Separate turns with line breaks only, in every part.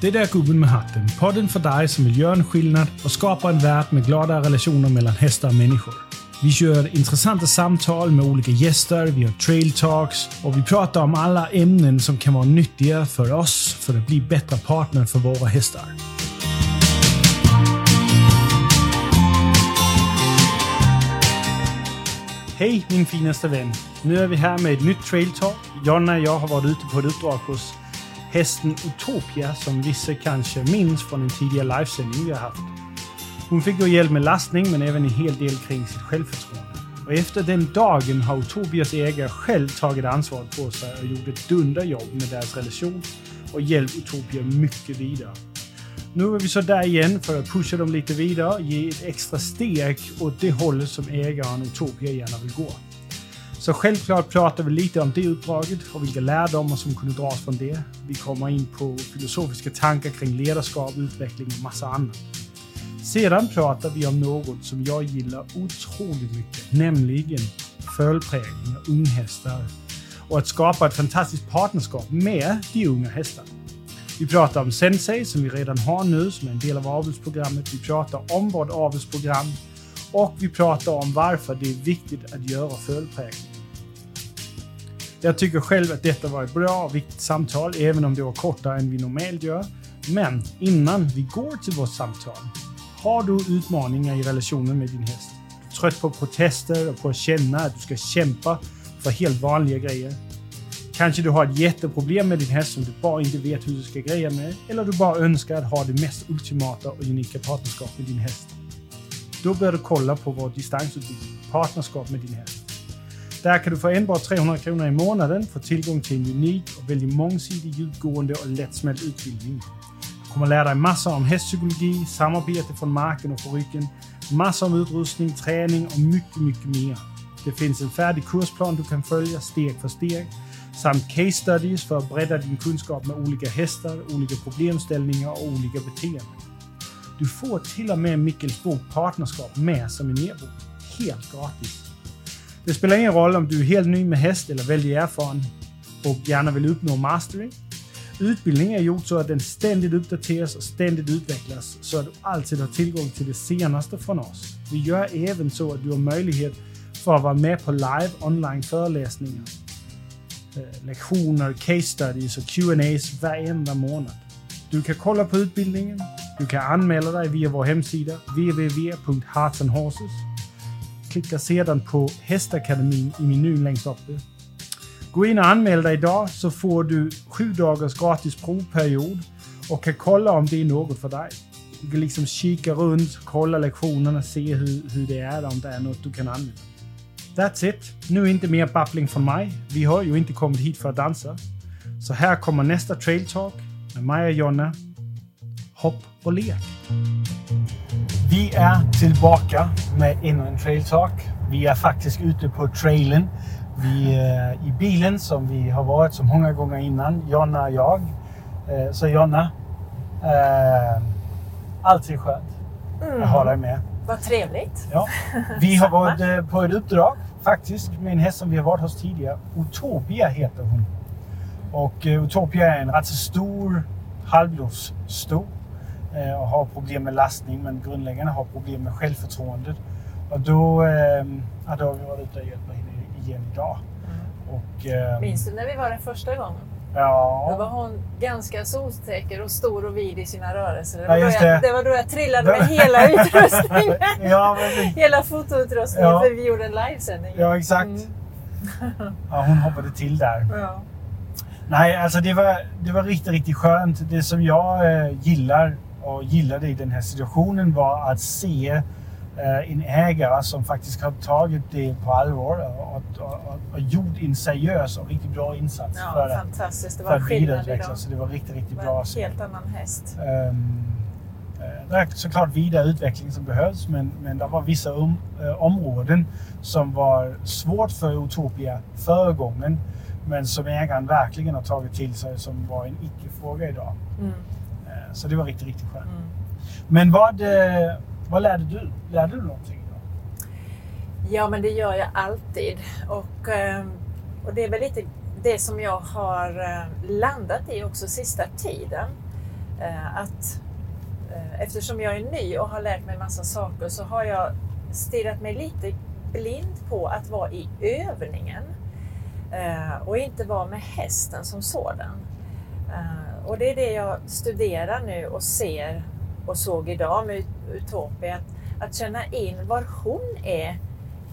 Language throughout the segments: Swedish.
Det där Gubben med hatten, podden för dig som vill göra en skillnad och skapa en värld med glada relationer mellan hästar och människor. Vi kör intressanta samtal med olika gäster, vi har trail talks och vi pratar om alla ämnen som kan vara nyttiga för oss för att bli bättre partner för våra hästar. Hej min finaste vän! Nu är vi här med ett nytt trail talk. Jonna och jag har varit ute på ett uppdrag hos hästen Utopia som vissa kanske minns från en tidigare livesändning vi har haft. Hon fick då hjälp med lastning men även en hel del kring sitt självförtroende. Och efter den dagen har Utopias ägare själv tagit ansvaret på sig och gjort ett dunderjobb med deras relation och hjälpt Utopia mycket vidare. Nu är vi så där igen för att pusha dem lite vidare, ge ett extra steg åt det hållet som ägaren Utopia gärna vill gå. Så självklart pratar vi lite om det uppdraget och vilka lärdomar som kunde dras från det. Vi kommer in på filosofiska tankar kring ledarskap, utveckling och massa annat. Sedan pratar vi om något som jag gillar otroligt mycket, nämligen fölprägling och unghästar och att skapa ett fantastiskt partnerskap med de unga hästarna. Vi pratar om Sensei som vi redan har nu som är en del av avelsprogrammet. Vi pratar om vårt avelsprogram och vi pratar om varför det är viktigt att göra fölprägling. Jag tycker själv att detta var ett bra och viktigt samtal, även om det var kortare än vi normalt gör. Men innan vi går till vårt samtal, har du utmaningar i relationen med din häst? Trött på protester och på att känna att du ska kämpa för helt vanliga grejer. Kanske du har ett jätteproblem med din häst som du bara inte vet hur du ska greja med. Eller du bara önskar att ha det mest ultimata och unika partnerskap med din häst. Då bör du kolla på vår distansutbildning, Partnerskap med din häst. Där kan du för enbart 300 kronor i månaden få tillgång till en unik och väldigt mångsidig, djupgående och lättsmält utbildning. Du kommer lära dig massor om hästpsykologi, samarbete från marken och på ryggen, massor om utrustning, träning och mycket, mycket mer. Det finns en färdig kursplan du kan följa steg för steg samt case studies för att bredda din kunskap med olika hästar, olika problemställningar och olika beteenden. Du får till och med Mickels bok Partnerskap med som en e-bok. Helt gratis. Det spelar ingen roll om du är helt ny med häst eller väldigt erfaren och gärna vill uppnå mastery. Utbildningen är gjord så att den ständigt uppdateras och ständigt utvecklas så att du alltid har tillgång till det senaste från oss. Vi gör även så att du har möjlighet för att vara med på live online föreläsningar, lektioner, eh, case studies och Q&As varenda månad. Du kan kolla på utbildningen. Du kan anmäla dig via vår hemsida www.heartsandhorses.com Klicka sedan på Hästakademin i menyn längst uppe. Gå in och anmäl dig idag så får du sju dagars gratis provperiod och kan kolla om det är något för dig. Du kan liksom kika runt, kolla lektionerna, se hur, hur det är, om det är något du kan använda. That's it. Nu inte mer babbling från mig. Vi har ju inte kommit hit för att dansa. Så här kommer nästa trail talk med mig och Jonna. Hopp och lek. Vi är tillbaka med ännu en trail talk. Vi är faktiskt ute på trailen. Vi är i bilen som vi har varit så många gånger innan, Jonna och jag. Eh, så Jonna, eh, alltid skönt
Mm.
att ha dig med.
Vad trevligt.
Ja. Vi har varit eh, på ett uppdrag faktiskt med en häst som vi har varit hos tidigare. Utopia heter hon. Och eh, Utopia är en rätt så stor, halvblodsstor eh, och har problem med lastning men grundläggande har problem med självförtroendet. Och då, eh, ja, då har vi varit ute och hjälpt henne igen idag. Och, eh,
Minns du när vi var den första gången? Då
ja,
var hon ganska solsäker och stor och vid i sina rörelser. Det
Ja,
var, då,
just
jag,
det.
det var då jag trillade med hela utrustningen.
ja,
hela fotoutrustningen
Ja.
för vi gjorde en livesändning.
ja, exakt.
Mm.
Ja, hon hoppade till där.
Ja.
Nej, alltså det var, det var riktigt, riktigt skönt. Det som jag eh, gillar och gillade i den här situationen var att se eh, en ägare som faktiskt har tagit det på allvar och, och, och, och gjort en seriös och riktigt bra insats
Ja,
för, att-
fantastiskt. Det
för
var
att
skillnad
vidareutveckla.
idag.
Så det var riktigt, riktigt bra.
var
att
en helt annan häst.
Eh, det är såklart vidare utveckling som behövs men, men det var vissa eh, områden som var svårt för Utopia förra gången men som ägaren verkligen har tagit till sig som var en icke-fråga idag.
Mm.
Så det var riktigt, riktigt skönt.
Mm.
Men vad, eh, vad lärde du? Lärde du någonting idag?
Ja, men det gör jag alltid. Och, eh, och det är väl lite det som jag har eh, landat i också sista tiden. att eftersom jag är ny och har lärt mig massa saker så har jag stirrat mig lite blind på att vara i övningen och inte vara med hästen som sådan. Eh, och det är det jag studerar nu och ser och såg idag med Utopia. Att, att känna in var hon är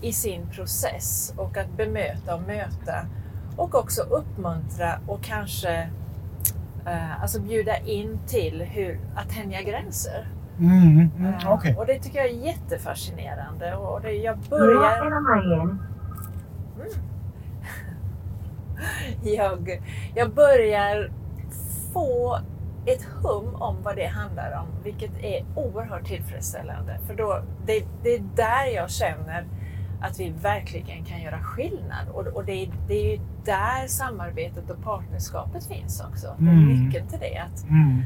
i sin process och att bemöta och möta och också uppmuntra och kanske eh, alltså bjuda in till hur, att tänja gränser.
Mm, mm,
Eh,
Okej.
Och det tycker jag är jättefascinerande. Och det, jag börjar...
börjar...
jag, jag börjar få ett hum om vad det handlar om, vilket är oerhört tillfredsställande. För då, det, det är där jag känner att vi verkligen kan göra skillnad. Och, och det, är, det är ju där samarbetet och partnerskapet finns också. Det är
Mm.
nyckeln till det. Att,
Mm.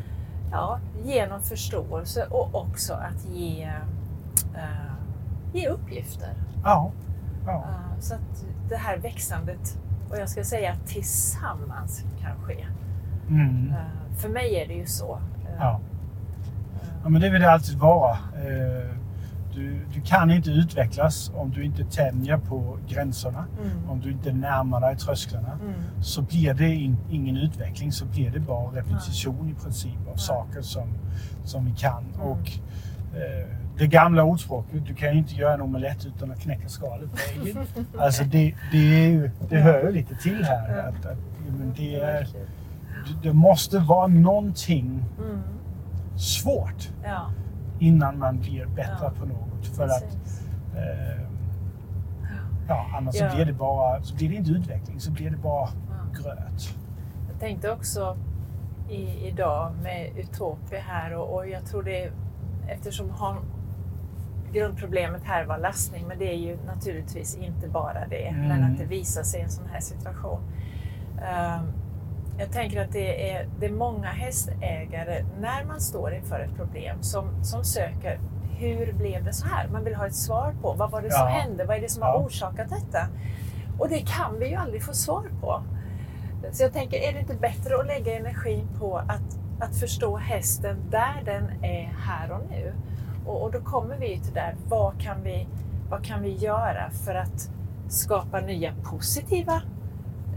ja, genom förståelse och också att ge, eh, ge uppgifter.
Ja. ja.
Uh, så att det här växandet, och jag ska säga tillsammans kan ske.
Mm.
Uh, för mig är det ju så. Uh,
Ja. Ja, men det vill det alltid vara. Eh, Du, du kan inte utvecklas om du inte tänjer på gränserna.
Mm.
Om du inte närmar dig trösklarna.
Mm.
Så blir det in, ingen utveckling, så blir det bara repetition i princip av saker som, som vi kan.
Mm.
Och eh, det gamla ordspråket, du kan ju inte göra en omelett utan att knäcka skalet på ägget. Alltså det, det, är ju, det hör ju lite till här. Att, att, men det, är, det- måste vara någonting
Mm.
svårt
Ja,
innan man blir bättre
Ja.
på något. För att,
precis.
eh, ja, annars. Så, blir det bara, så blir det inte utveckling, så blir det bara gröt.
Jag tänkte också i, idag med Utopia här och, och jag tror det eftersom har, grundproblemet här var lastning, men det är ju naturligtvis inte bara det,
Mm.
men att det visar sig i en sån här situation. Ehm, jag tänker att det är, det är många hästägare, när man står inför ett problem, som, som söker hur blev det så här? Man vill ha ett svar på vad var det som
Ja.
hände? Vad är det som har orsakat detta? Och det kan vi ju aldrig få svar på. Så jag tänker, är det inte bättre att lägga energin på att, att förstå hästen där den är här och nu? Och, och då kommer vi till där, vad kan vi, vad kan vi göra för att skapa nya positiva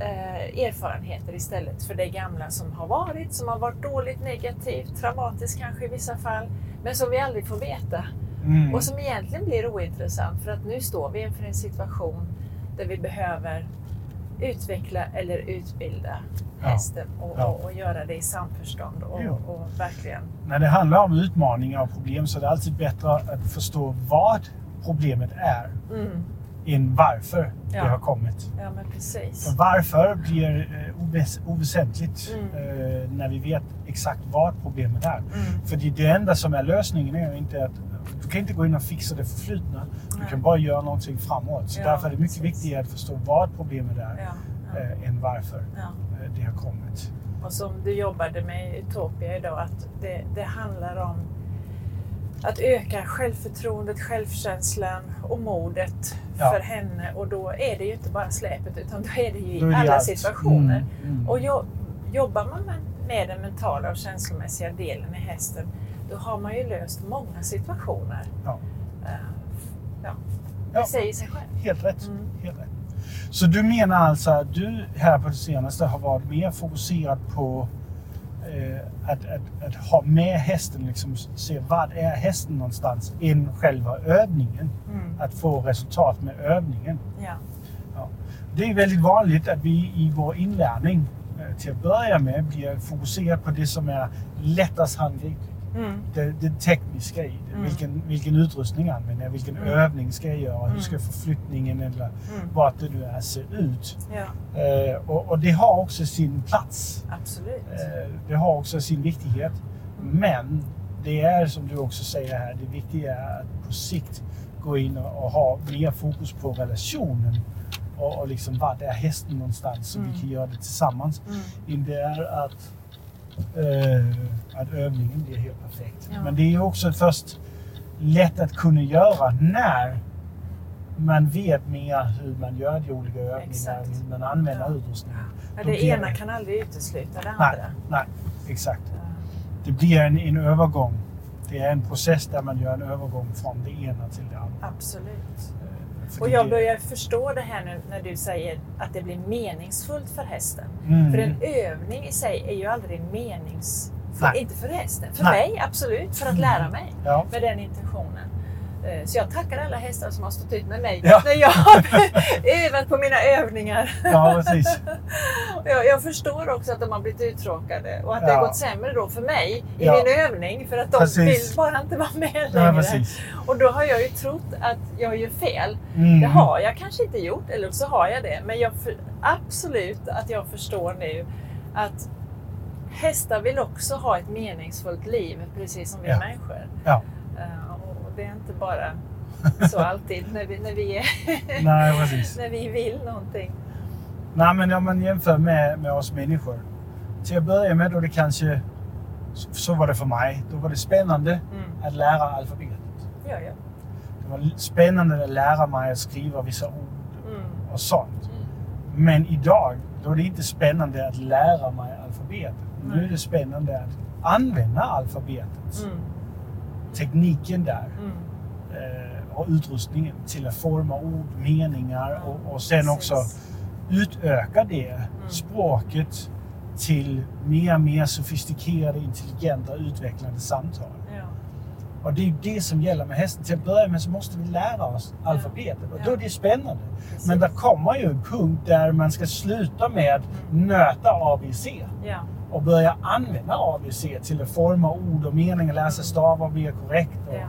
eh, erfarenheter istället för det gamla som har varit, som har varit dåligt, negativt, traumatiskt kanske i vissa fall, men som vi aldrig får veta.
Mm.
Och som egentligen blir ointressant för att nu står vi inför en situation där vi behöver utveckla eller utbilda
Ja.
hästen och,
Ja.
och, och göra det i samförstånd och,
Ja.
och verkligen.
När det handlar om utmaningar och problem så är det alltid bättre att förstå vad problemet är
Mm.
Än varför
Ja.
det har kommit.
Ja, men precis.
För varför blir eh, oväs- oväsentligt
Mm.
eh, när vi vet exakt vad problemet är.
Mm.
För det, det enda som är lösningen är inte att du kan inte gå in och fixa det förflutna. Du
Nej.
kan bara göra någonting framåt. Så
Ja,
därför är det mycket
precis.
viktigare att förstå vad problemet är
Ja, ja,
eh, än varför det har kommit.
Och som du jobbade med i Utopia idag, att det, det handlar om att öka självförtroendet, självkänslan och modet
Ja.
för henne. Och då är det ju inte bara släpet utan då är det ju i alla
allt.
situationer.
Mm, mm.
Och jo, jobbar man med, den mentala och känslomässiga delen i hästen, då har man ju löst många situationer.
Ja.
Eh, ja. Det
Ja.
säger sig själv.
Helt rätt.
Mm.
Helt rätt. Så du menar alltså att du här på det senaste har varit mer fokuserad på att, att, att ha med hästen, liksom se vad är hästen någonstans, än själva övningen.
Mm.
Att få resultat med övningen.
Ja.
Det är väldigt vanligt att vi i vår inlärning eh, till att börja med blir fokuserade på det som är lättast handgripligt.
Mm.
Det, det tekniska i det.
Mm.
Vilken, vilken utrustning använder jag? Vilken
Mm.
övning ska jag göra? Hur
Mm.
ska förflyttningen eller
Mm.
vart det nu är ser ut?
ja,
Eh, och, och det har också sin plats.
absolut.
Eh, det har också sin viktighet.
Mm.
Men det är som du också säger här, det viktiga är att på sikt gå in och, och ha mer fokus på relationen. Och, och liksom vart är hästen någonstans så
Mm.
vi kan göra det tillsammans.
Mm.
Inte är att, eh, att övningen blir helt perfekt.
Ja.
Men det är också först lätt att kunna göra när man vet mer hur man gör de olika övningarna,
Exakt.
hur man använder
Ja.
utrustningen.
Ja, det
blir
ena kan aldrig utesluta det andra.
nej, exakt.
Eh,
det blir en, en övergång. Det är en process där man gör en övergång från det ena till det andra.
Absolut. Och jag börjar förstå det här nu när du säger att det blir meningsfullt för hästen.
Mm.
För en övning i sig är ju aldrig meningsfull.
Nej.
Inte för hästen. För
Nej.
mig absolut, för att lära mig
Ja.
med den intentionen. Eh, Så jag tackar alla hästar som har stått ut med mig
Ja.
när jag har övat på mina övningar.
ja, precis.
Jag, jag förstår också att de har blivit uttråkade och att det
Ja.
har gått sämre då för mig i
Ja.
min övning för att de
Precis.
vill bara inte vara med längre. och då har jag ju trott att jag gör fel.
Mm.
Det har jag kanske inte gjort, eller så har jag det. Men jag för, absolut att jag förstår nu att hästar vill också ha ett meningsfullt liv, precis som vi
Ja.
människor. Det är inte bara så alltid när vi, när vi, är,
Nej, precis.
när vi vill någonting.
Nej, men om man jämför med, med oss människor. Till att börja med då det kanske, så, var det för mig, då var det spännande
Mm.
att lära alfabetet.
Ja, ja.
Det var spännande att lära mig att skriva vissa ord
Mm.
och sånt. Men idag, då är det inte spännande att lära mig alfabetet. Nu är det spännande att använda alfabetet.
Mm.
Tekniken där
Mm.
eh, och utrustningen till att forma ord, meningar och, och sen också utöka det språket till mer och mer sofistikerade, intelligenta, utvecklande samtal. Och det är ju det som gäller med hästen. Till att börja med så måste vi lära oss alfabetet och då är det spännande.
Precis.
Men det kommer ju en punkt där man ska sluta med att nöta ABC
Ja.
Och börja använda ABC till att forma ord och meningar, läsa stavar mer korrekt och,
Ja,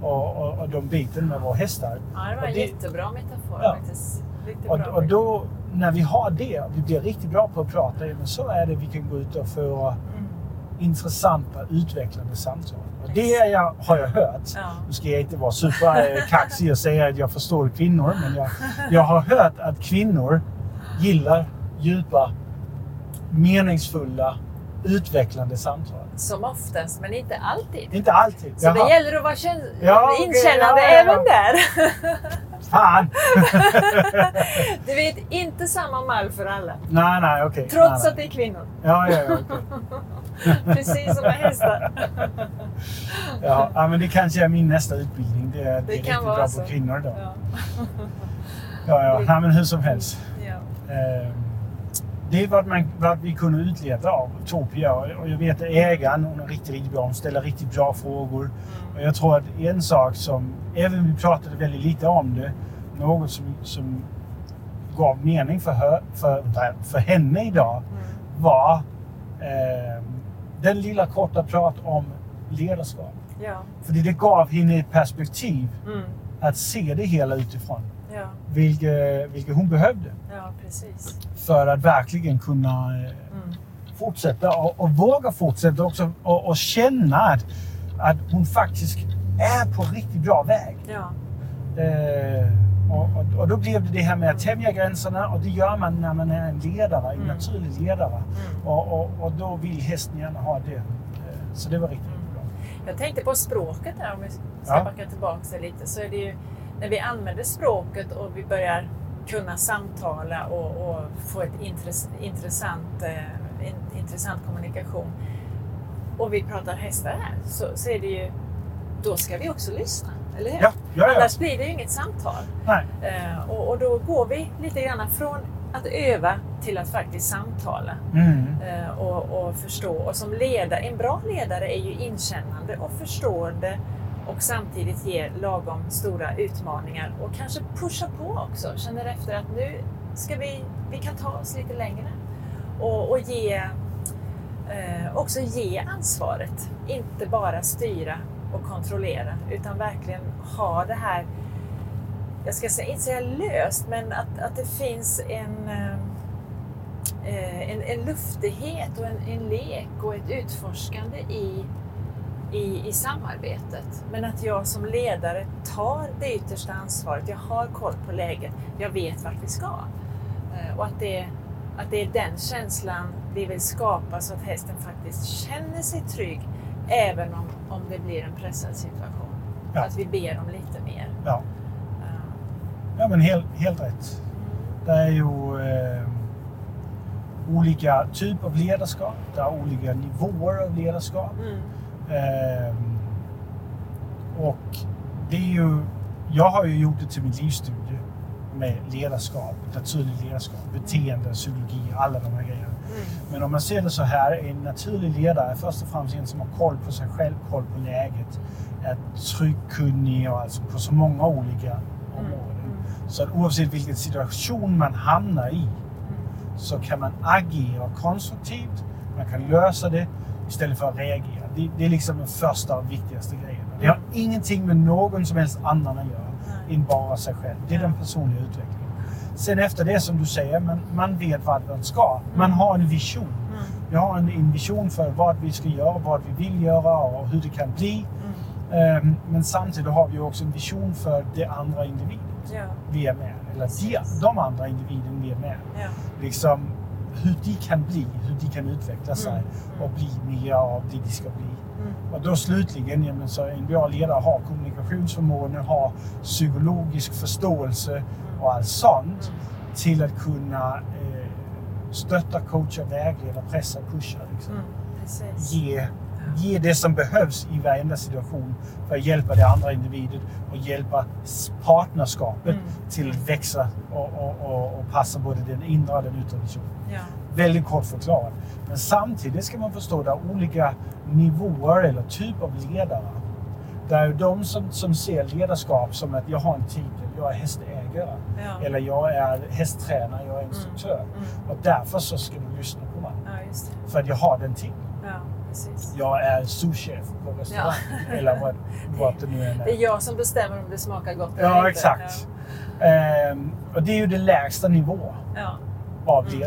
ja.
och, och, och de biten med våra hästar.
ja, det var en
det-
jättebra metafor
Ja.
faktiskt.
Och, och då, när vi har det, vi blir riktigt bra på att prata, men så är det vi kan gå ut och föra
Mm.
intressanta, utvecklande samtal. Och det jag, har jag hört.
Ja.
Nu ska jag inte vara superkaxig och säga att jag förstår kvinnor, men jag, jag har hört att kvinnor gillar djupa, meningsfulla, utvecklande samtal.
Som oftast, men inte alltid.
Inte alltid.
Så
Jaha.
det gäller att vara
Ja,
inkännande
ja, ja, ja.
även där.
Fan!
Du vet, inte samma mall för alla.
nej, nej, okej.
Trots
nej,
att det är kvinnor.
Ja, ja, ja, okej.
Precis som med hästar.
Ja, men det kanske är min nästa utbildning. Det är, det är
kan
riktigt bra
så.
på kvinnor då.
Ja.
Ja. Nej, men hur som helst.
Ja.
Eh, det är vad, man, vad vi kunde utleda av Topia och jag vet att ägaren hon är riktigt, riktigt bra. Hon ställer riktigt bra frågor. Och jag tror att en sak som, även vi pratade väldigt lite om det, något som, som gav mening för, hö, för, för henne idag
Mm.
var eh, den lilla korta prat om ledarskap.
Ja.
För det gav henne ett perspektiv
Mm.
att se det hela utifrån.
Ja.
Vilket, vilket hon behövde
ja, precis.
för att verkligen kunna eh,
Mm.
fortsätta och, och våga fortsätta också och, och känna att, att hon faktiskt är på riktigt bra väg.
Ja.
Eh, och, och, och då blev det det här med att tämja gränserna och det gör man när man är en ledare, en
Mm.
naturlig ledare.
Mm.
Och, och, och då vill hästen gärna ha det. Eh, så det var riktigt
Mm.
bra.
Jag tänkte på språket där, om vi ska
Ja.
backa tillbaka lite, så är det ju när vi använder språket och vi börjar kunna samtala och, och få ett intress, intressant, eh, in, intressant kommunikation och vi pratar hästar här, så, så är det ju, då ska vi också lyssna, eller hur?
Ja, ja, ja.
Annars blir det ju inget samtal.
Nej.
Eh, och, och då går vi lite grann från att öva till att faktiskt samtala.
Mm.
Eh, och, och förstå. Och som ledare, en bra ledare är ju inkännande och förstående och samtidigt ge lagom stora utmaningar och kanske pusha på också. Känner efter att nu ska vi, vi kan ta oss lite längre. Och, och ge, eh, också ge ansvaret. Inte bara styra och kontrollera utan verkligen ha det här, jag ska säga, inte säga löst, men att, att det finns en eh, eh en, en luftighet och en, en lek och ett utforskande i, i, i samarbetet. Men att jag som ledare tar det yttersta ansvaret. Jag har koll på läget. Jag vet vart vi ska. Eh, och att det, att det är den känslan vi vill skapa så att hästen faktiskt känner sig trygg även om, om det blir en pressad situation.
Ja.
Att vi ber om lite mer.
Ja.
Eh,
ja, men helt, helt rätt. Det är ju... Eh, olika typer av ledarskap, det är olika nivåer av ledarskap.
Mm.
Ehm, och det är ju, jag har ju gjort det till min livsstudie med ledarskap, naturligt ledarskap, beteende, psykologi, alla de här grejerna.
Mm.
Men om man ser det så här, en naturlig ledare är först och främst en som har koll på sig själv, koll på läget, är trygg, kunnig och alltså på så många olika områden.
Mm.
Så att oavsett vilken situation man hamnar i
Mm.
så kan man agera konstruktivt, man kan lösa det istället för att reagera. Det, det är liksom den första och viktigaste grejen. Det har ingenting med någon som helst annan att göra
Nej.
än bara sig själv. Det är den personliga utvecklingen. Sen efter det som du säger, man, man vet vart man ska. Man har en vision.
Mm.
Vi har en, en vision för vad vi ska göra, vad vi vill göra och hur det kan bli.
Mm.
Ehm, men samtidigt har vi också en vision för det andra individen
Ja.
vi är med. Eller de, de andra individen vi är med.
Ja.
Liksom hur de kan bli, hur de kan utveckla sig
Mm.
och bli mer av det de ska bli.
Mm.
Och då slutligen, ja, men så en bra ledare har kommunikationsförmåga, har psykologisk förståelse och allt sånt till att kunna eh, stötta, coacha, vägleda, pressa, pusha. Liksom.
Mm.
Ge, ge det som behövs i varenda situation för att hjälpa det andra individet och hjälpa partnerskapet
Mm.
till att växa och, och, och, och passa både den inre och den yttre visionen.
Ja.
Väldigt kort förklarat. Men samtidigt ska man förstå att det är olika nivåer eller typ av ledare. Det är ju de som, som ser ledarskap som att jag har en titel, jag är hästägare.
Ja.
Eller jag är hästtränare, jag är instruktör.
Mm.
Och därför så ska du lyssna på mig.
ja.
För att jag har den titeln.
Ja, precis.
Jag är souschef på restaurang. Eller vad, vad det nu än
Det är
är.
jag som bestämmer om det smakar gott eller
Ja, exakt. Ehm, och det är ju den lägsta nivå
Ja.
av
Mm.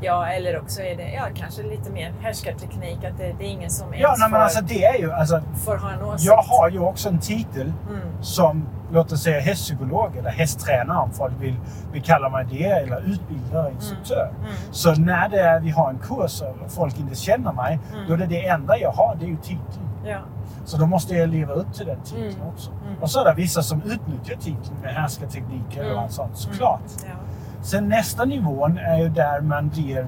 Ja, eller också är det ja, kanske lite mer härskarteknik. Att det, det är ingen som
Ja,
ens
nej, men
får,
alltså det är ju... Alltså,
får ha en åsikt.
jag har ju också en titel
Mm.
som, låt oss säga hästpsykolog eller hästtränare om folk vill, vill kalla mig det, eller utbildare, instruktör.
Mm.
Så när det är, vi har en kurs och folk inte känner mig,
Mm.
då är det det enda jag har, det är ju titeln.
Ja.
Så då måste jag leva upp till den titeln
Mm.
också.
Mm.
Och så är det vissa som utnyttjar titeln med härskartekniker
Mm.
och allt sånt, såklart.
Ja.
Sen nästa nivån är ju där man blir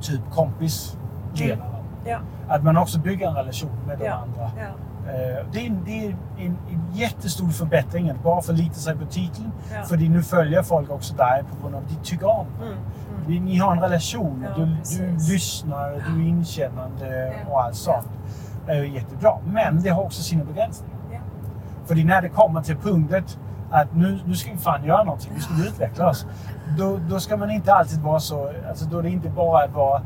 typ kompisledare.
Ja.
Att man också bygger en relation med de
Ja.
andra.
Ja.
Eh, Det är, en, det är en, en jättestor förbättring att bara förlita sig på titeln.
Ja.
För nu följer folk också dig på grund av att de tycker om.
Mm. Mm.
Ni har en relation,
Ja,
du, du lyssnar, du är inkännande
Ja.
och allt sånt. Det är jättebra. Men det har också sina begränsningar.
Ja.
För när det kommer till punktet att nu, nu ska vi fan göra någonting, nu ska vi utveckla oss. Då, då ska man inte alltid vara så, alltså då är det inte bara att vara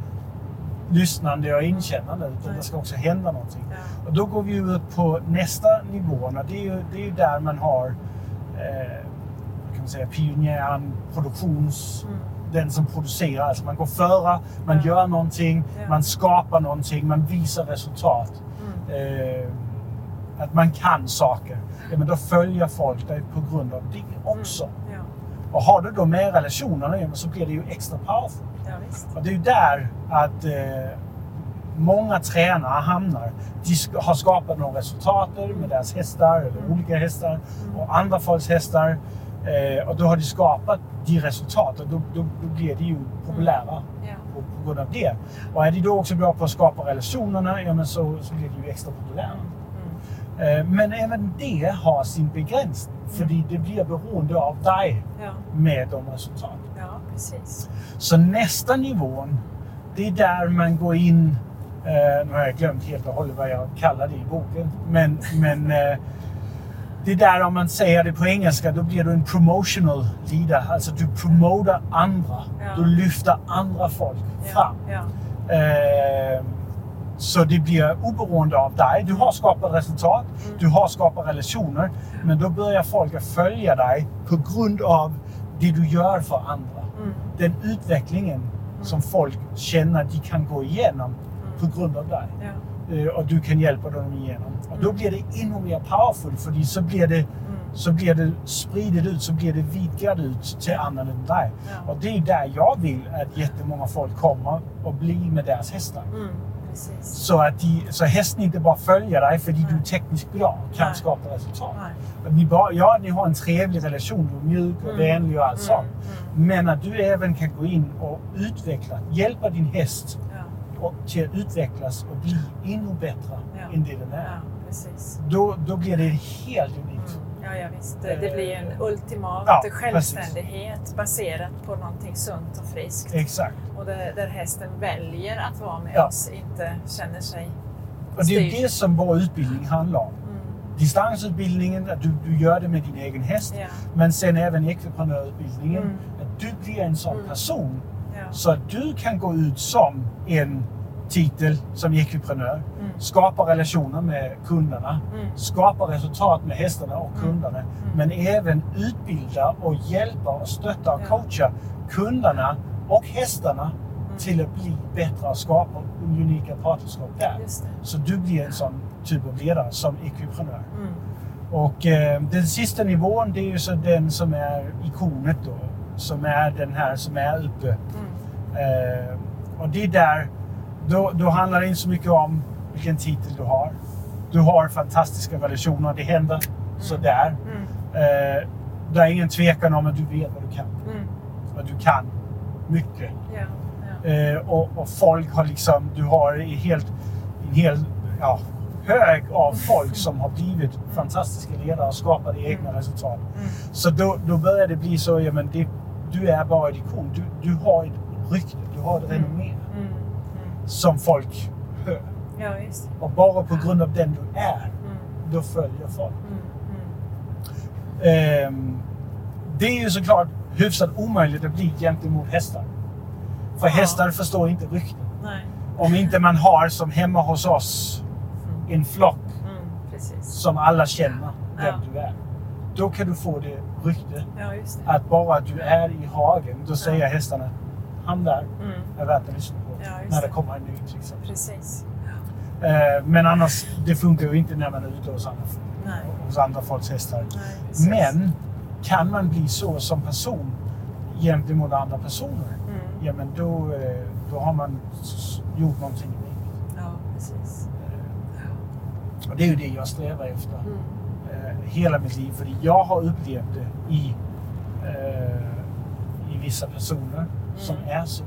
lyssnande och inkännande utan
Nej.
det ska också hända någonting.
Ja.
Och då går vi upp på nästa nivå. och Det är ju, det är ju där man har eh, kan man säga, pionjären, produktions...
Mm.
Den som producerar. Alltså man går före, man
Ja.
gör någonting,
Ja.
man skapar någonting, man visar resultat.
Mm.
Eh, att man kan saker. Ja, men då följer folk dig på grund av det också.
Ja.
Och har du då med relationerna så blir det ju extra powerful.
ja.
Och det är ju där att eh, många tränare hamnar. De har skapat några resultat med deras hästar, eller
Mm.
olika hästar,
Mm.
och andra folks hästar. Eh, och då har de skapat de resultaten. Då, då, då blir de ju populära
Ja.
på, på grund av det. Och är de då också bra på att skapa relationerna, ja men så, så blir de ju extra populära.
Mm.
Eh, men även det har sin begränsning. För det blir beroende av dig
Ja.
med de resultaten.
ja, precis.
Så nästa nivån, det är där man går in... Eh, nu har jag glömt helt och hållet vad jag kallar det i boken. Men, men eh, det är där om man säger det på engelska, då blir du en promotional leader. Alltså du promotar andra.
Ja.
Du lyfter andra folk fram.
Ja.
Så det blir oberoende av dig. Du har skapat resultat,
Mm.
du har skapat relationer. Men då börjar folk att följa dig på grund av det du gör för andra
Mm.
den utvecklingen som folk känner att de kan gå igenom på grund av dig.
Ja.
Eh, Och du kan hjälpa dem igenom. Och då blir det ännu mer powerful för så blir det,
Mm.
så blir det spridet ut, så blir det vidgat ut till andra än dig.
Ja.
Och det är där jag vill att jättemånga folk kommer och blir med deras hästar.
Mm. Precis.
Så att de, så hästen inte bara följer dig för att du är tekniskt bra kan
Nej.
skapa resultat.
Nej.
Ni bara, ja, ni har en trevlig relation, du är mjuk och
Mm.
vänlig och allt
Mm,
sånt.
mm.
Men att du även kan gå in och utveckla, hjälpa din häst
Ja,
och, till att utvecklas och bli ännu bättre
Ja.
än det den är.
ja.
Då, då blir det helt unikt.
Ja, ja, visst. Det, det blir en ultimat
Ja,
självständighet baserat på någonting sunt och friskt.
Exakt.
Och där, där hästen väljer att vara med
Ja.
oss, inte känner sig
Och det är det som vår utbildning handlar om.
Mm.
Distansutbildningen, att du, du gör det med din egen häst.
Ja,
Men sen även ekviprenörutbildningen.
Mm.
Att du blir en sån
Mm.
person så att du kan gå ut som en titel som ekviprenör.
Mm.
Skapa relationer med kunderna.
Mm.
Skapa resultat med hästarna och kunderna. Men även utbilda och hjälpa och stötta och
Ja.
coacha kunderna och hästarna
Mm.
till att bli bättre och skapa unika partnerskap där. Så du blir en sån typ av ledare som ekviprenör.
Mm.
Och eh, den sista nivån det är ju så den som är ikonet då. Som är den här som är uppe.
Mm.
Eh, och det är där, då, då handlar det inte så mycket om vilken titel du har. Du har fantastiska relationer, det händer sådär.
Mm.
Eh, det är ingen tvekan om att du vet vad du kan.
Mm.
Vad du kan mycket.
Ja, ja.
Eh, och, och folk har liksom, du har en helt, en hel ja, hög av folk som har blivit fantastiska ledare och skapat egna resultat.
Mm.
Så då, då börjar det bli så, ja men det, du är bara ett ikon. Du, du har ett rykte, du har ett renommé
Mm. Mm.
Som folk hör.
Ja.
Och bara på grund av den du är,
Mm.
då följer folk.
Mm. Mm.
Ehm, det är ju såklart hyfsat omöjligt att bli gentemot hästar. För
Ja.
hästar förstår inte rykten.
Nej.
Om inte man har som hemma hos oss en flock
Mm.
Som alla känner vem
Ja.
du är. Då kan du få det rykte
Ja, det.
att bara att du är i hagen, då säger hästarna han där
Mm.
är värt att lyssna när det kommer en ny till exempel.
Precis.
Eh, men annars, det funkar ju inte när man är ute hos andra, hos andra folks hästar.
Nej.
Men kan man bli så som person gentemot andra personer,
Mm.
ja men då, eh, då har man gjort någonting unikt.
Ja, precis.
Eh, Och det är ju det jag strävar efter
Mm.
eh, hela mitt liv. För jag har upplevt det i, i vissa personer som är så.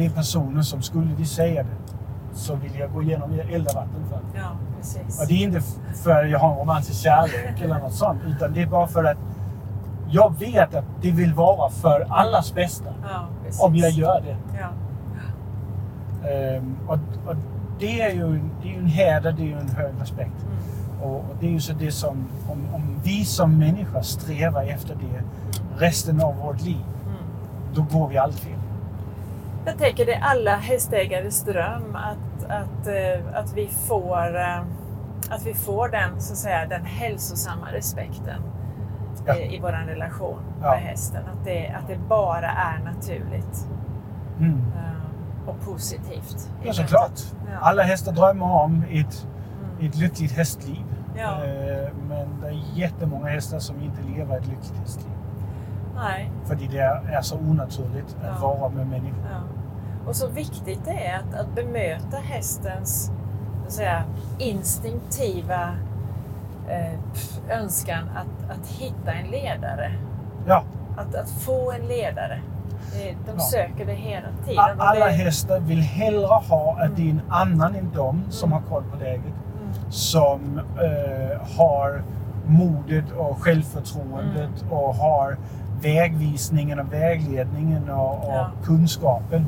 Mm.
Det är personer som skulle de säga det så vill jag gå igenom eld och vatten för.
Ja, precis.
Och det är inte för att jag har en romantisk kärlek eller något sånt. Utan det är bara för att jag vet att det vill vara för allas bästa.
Ja.
Om jag gör det.
Ja.
Ehm, och, och det är ju det är en heder, det är ju en hög respekt.
Mm.
Och, och det är ju så det som, om, om vi som människa strävar efter det resten av vårt liv,
Mm.
då går vi aldrig fel.
Jag tänker det är alla hästägares dröm att, att, eh, att, vi får, eh, att vi får den, så att säga, den hälsosamma respekten
Ja.
i, i vår relation
Ja.
med hästen. Att det, att det bara är naturligt
Mm.
eh, och positivt.
Ja, såklart.
Ja.
Alla hästar drömmer om ett,
Mm.
ett lyckligt hästliv.
Ja.
Eh, Men det är jättemånga hästar som inte lever ett lyckligt hästliv.
Nej.
För det är så onaturligt att vara med människor.
Och så viktigt det är att, att bemöta hästens att säga, instinktiva eh, önskan att, att hitta en ledare.
Ja,
Att, att få en ledare. De
Ja.
söker det hela tiden.
alla
det,
hästar vill hellre ha att det är en annan än dem som har koll på läget.
Mm.
Som eh, har modet och självförtroendet
Mm.
och har vägvisningen och vägledningen och, och
Ja.
kunskapen.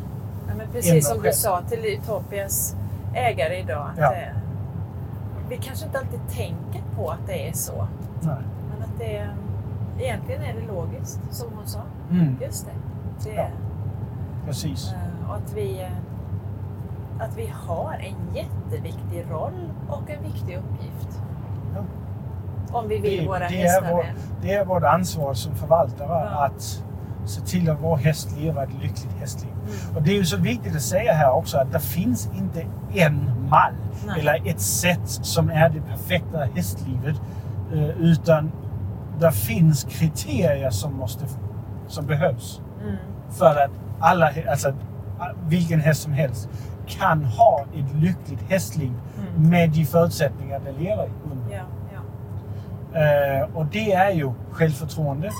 Men precis som du sa till Utopias ägare idag. Att
Ja.
vi kanske inte alltid tänker på att det är så.
Nej.
Men att det egentligen är det logiskt, som hon sa.
Mm,
Just det. det
Ja. precis.
Eh, Och att vi, eh, att vi har en jätteviktig roll och en viktig uppgift.
Ja.
Om vi vill
Det-
våra
det är
hästar
vår-
väl.
Det är vårt ansvar som förvaltare att se till att vår häst lever ett lyckligt hästliv.
Mm.
Och det är ju så viktigt att säga här också att det finns inte en mall
Nej.
eller ett sätt som är det perfekta hästlivet. eh, Utan det finns kriterier som, måste, som behövs
Mm.
för att alla, alltså vilken häst som helst kan ha ett lyckligt hästliv
Mm.
med de förutsättningar det lever under.
Ja, ja.
Eh, och det är ju självförtroende,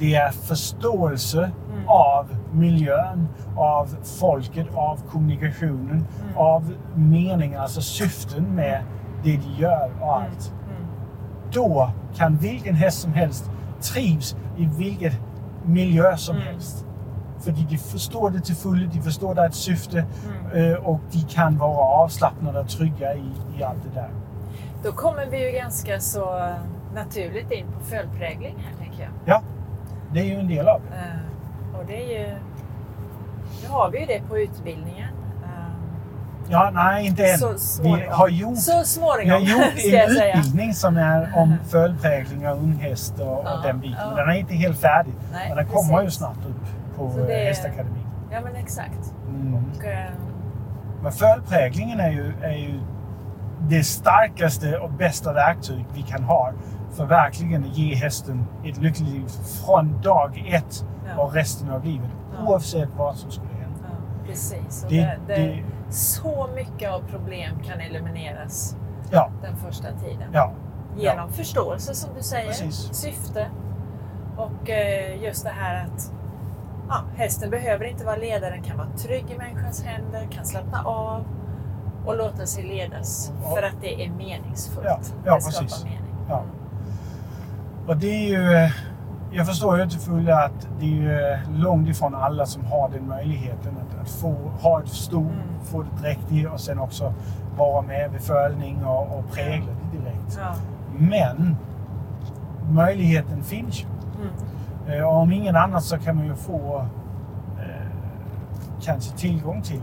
det är förståelse
Mm.
av miljön, av folket, av kommunikationen,
Mm.
av meningen, alltså syften med det de gör och allt.
Mm.
Då kan vilken häst som helst trivs i vilket miljö som
Mm.
helst. För de förstår det till fullo, de förstår det är ett syfte
Mm.
eh, och de kan vara avslappnade och trygga i, i allt det där.
Då kommer vi ju ganska så naturligt in på följdprägling här, tänker jag.
Ja, det är ju en del av det.
Eh, och det är ju... Nu har vi ju det på utbildningen. Eh,
Ja, nej, inte än.
Så
Vi har gjort,
så
vi har gjort en utbildning som är om följdprägling av unghäst och, och
Ja,
den biten.
ja.
Den är inte helt färdig,
Nej,
men den kommer ju snart upp på
Så det
Hästakademin.
Ja, men exakt.
Mm.
Och, eh,
Men följdpräglingen är ju, är ju det starkaste och bästa verktyg vi kan ha för verkligen att ge hästen ett lyckligt liv från dag ett
Ja.
och resten av livet.
Ja.
Oavsett vad som skulle hända.
ja, precis.
Det-
det, det, Så mycket av problem kan elimineras
Ja,
den första tiden. Genom förståelse, som du säger.
Precis.
Syfte. Och eh, just det här att ja, hästen behöver inte vara ledare, den kan vara trygg i människans händer, kan slappna av och låta sig ledas för att det är meningsfullt.
Ja, ja,
det skapar
precis.
mening.
Ja. Och det är ju... eh, Jag förstår ju till fullo att det är eh, långt ifrån alla som har den möjligheten att, att få ha ett sto,
Mm.
få det direkt i och sen också vara med vid fölning och, och prägla det direkt.
Ja.
Men möjligheten finns ju.
Mm.
Eh, Och om ingen annat så kan man ju få kanske tillgång till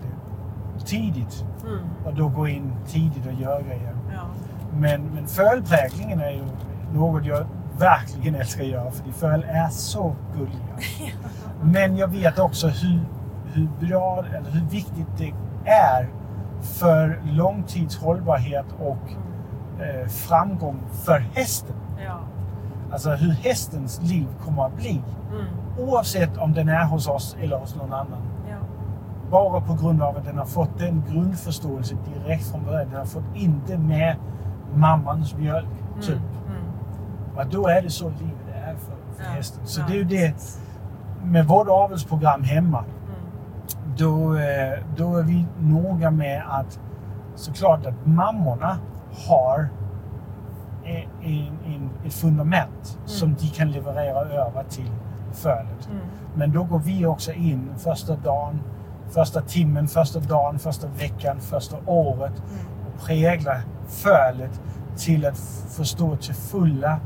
det tidigt
Mm.
och då gå in tidigt och göra grejer.
Ja.
Men, men fölpräglingen är ju något jag verkligen älskar att göra för de föl är så gulliga. Men jag vet också hur, hur bra eller hur viktigt det är för långtidshållbarhet och eh, framgång för hästen.
Ja.
Alltså hur hästens liv kommer att bli.
Mm.
Oavsett om den är hos oss eller hos någon annan.
Ja.
Bara på grund av att den har fått den grundförståelse direkt från början. Den har fått inte med mammans mjölk. Typ.
Mm. Mm.
Och då är det så livet är för, för hästen. Så det är ju det med vårt avelsprogram hemma.
Mm.
Då, eh, då är vi noga med att såklart att mammorna har en, en, en, ett fundament som de kan leverera över till fölet.
Mm.
Men då går vi också in första dagen, första timmen, första dagen, första veckan, första året
Mm.
och präglar fölet till att förstå till fulla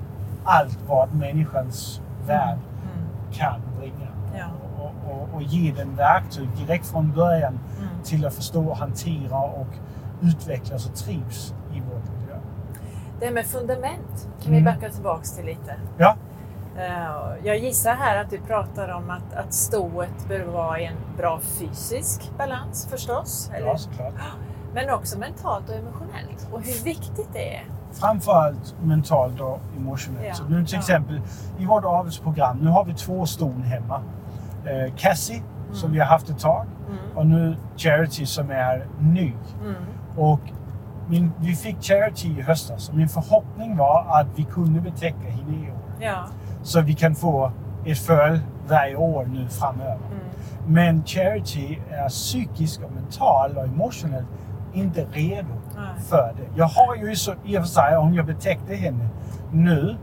allt vad människans värld
Mm.
kan bringa.
Ja.
Och, och, och ge den verktyg direkt från början
Mm.
till att förstå, hantera och utvecklas och trivs i vår miljö.
Det med fundament kan
Mm.
vi backa tillbaks till lite.
Ja,
Eh, Jag gissar här att du pratar om att, att stået behöver vara i en bra fysisk balans förstås. Eller?
ja såklart.
Men också mentalt och emotionellt. Och hur viktigt det är.
Framförallt mentalt och emotionellt.
Ja,
Så nu till exempel i vårt avelsprogram, nu har vi två ston hemma. Eh, Cassie, som vi har haft ett tag,
Mm.
och nu Charity som är ny.
Mm.
Och min, vi fick Charity i höstas och min förhoppning var att vi kunde betäcka henne i år.
Ja.
Så vi kan få ett föl varje år nu framöver.
Mm.
Men Charity är psykiskt och mentalt och emotionellt inte redo
Nej.
för det. Jag har ju så, i och för sig, om jag betäckte henne nu,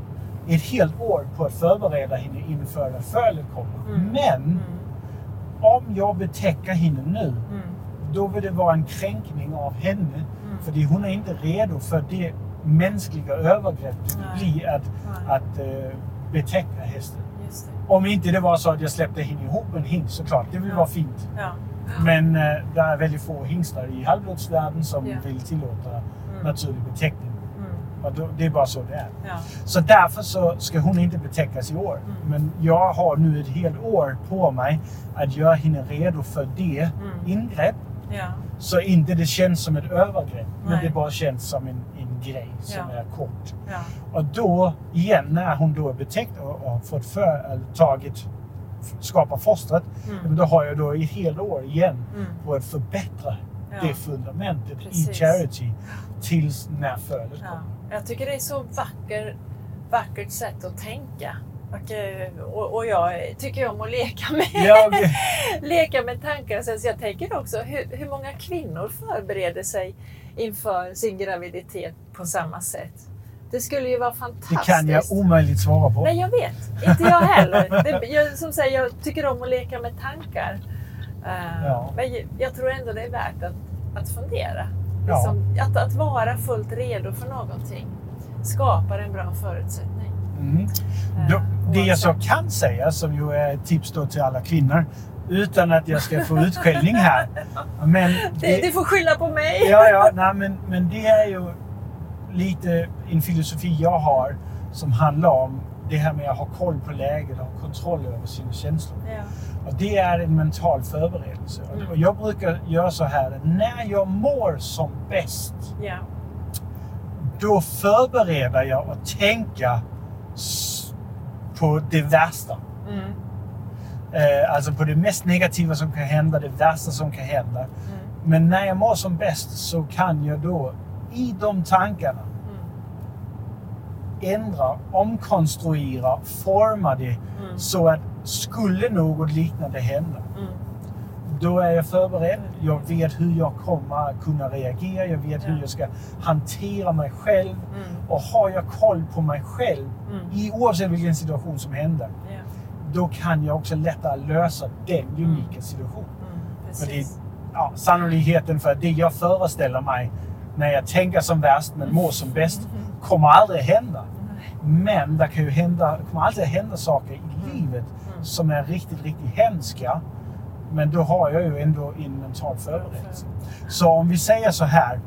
ett helt år på att förbereda henne inför när fölet kommer.
Mm.
Men
Mm.
om jag betäcker henne nu,
Mm.
då vill det vara en kränkning av henne.
Mm.
För hon är inte redo för det mänskliga övergrepp det blir att,
Nej.
att uh, betäcka hästen. Om inte det var så att jag släppte henne ihop en hingst såklart, det vill
Ja.
vara fint.
Ja.
Men uh, det är väldigt få hingstar i halvblodsvärlden som
Ja.
vill tillåta
Mm.
naturlig betäckning.
Mm.
Och då, det är bara så det är.
Ja.
Så därför så ska hon inte betäckas i år.
Mm.
Men jag har nu ett helt år på mig att göra henne redo för det
Mm.
ingrepp.
Ja.
Så inte det känns som ett övergrepp, men
Nej.
det bara känns som en, en grej som
Ja.
är kort. Och då, igen, när hon då är betäckt och, och fått för, eller tagit, skapa fostret,
Mm.
då har jag då ett helt år igen
Mm.
på att förbättra
Ja.
det fundamentet i
Precis.
charity tills när födet
Ja.
kommer.
Jag tycker det är så vacker, vackert sätt att tänka. Och, eh, och, jag tycker om att leka med,
Jag,
leka med tankar. Så jag tänker också hur, hur många kvinnor förbereder sig inför sin graviditet på samma sätt. Det skulle ju vara
det
fantastiskt.
kan jag omöjligt svara på.
Nej, jag vet. Inte jag heller. Det, jag, som säger, jag tycker om att leka med tankar. Eh,
Ja.
Men jag, tror ändå det är värt att, att fundera.
Ja.
Liksom, att, att vara fullt redo för någonting skapar en bra förutsättning.
Mm.
Eh,
Då, det jag så kan säga, som ju är ett tips då till alla kvinnor, utan att jag ska få utskällning här. Men
Det, du får skylla på mig!
ja, ja, nej, men, men det är ju lite en filosofi jag har som handlar om det här med att ha koll på läget och kontroll över sina känslor.
Ja.
Och det är en mental förberedelse.
Mm.
Och jag brukar göra så här, att när jag mår som bäst,
Ja.
då förbereder jag och tänka s- på det värsta.
Mm.
Eh, alltså på det mest negativa som kan hända, det värsta som kan hända.
Mm.
Men när jag mår som bäst så kan jag då i de tankarna
Mm.
ändra, omkonstruera, forma det
Mm.
så att skulle något liknande hända,
Mm.
då är jag förberedd. Jag vet hur jag kommer kunna reagera. Jag vet hur
Ja.
jag ska hantera mig själv.
Mm.
Och har jag koll på mig själv,
Mm.
i oavsett vilken situation som händer,
Ja.
då kan jag också lättare lösa den unika situationen.
Mm.
För det, ja, sannolikheten för att det jag föreställer mig när jag tänker som värst men mår som bäst kommer aldrig hända. Men det kan ju hända, kommer alltid hända saker i livet
Mm.
som är riktigt, riktigt hemska. Men då har jag ju ändå en mental förberedelse. Så om vi säger så här.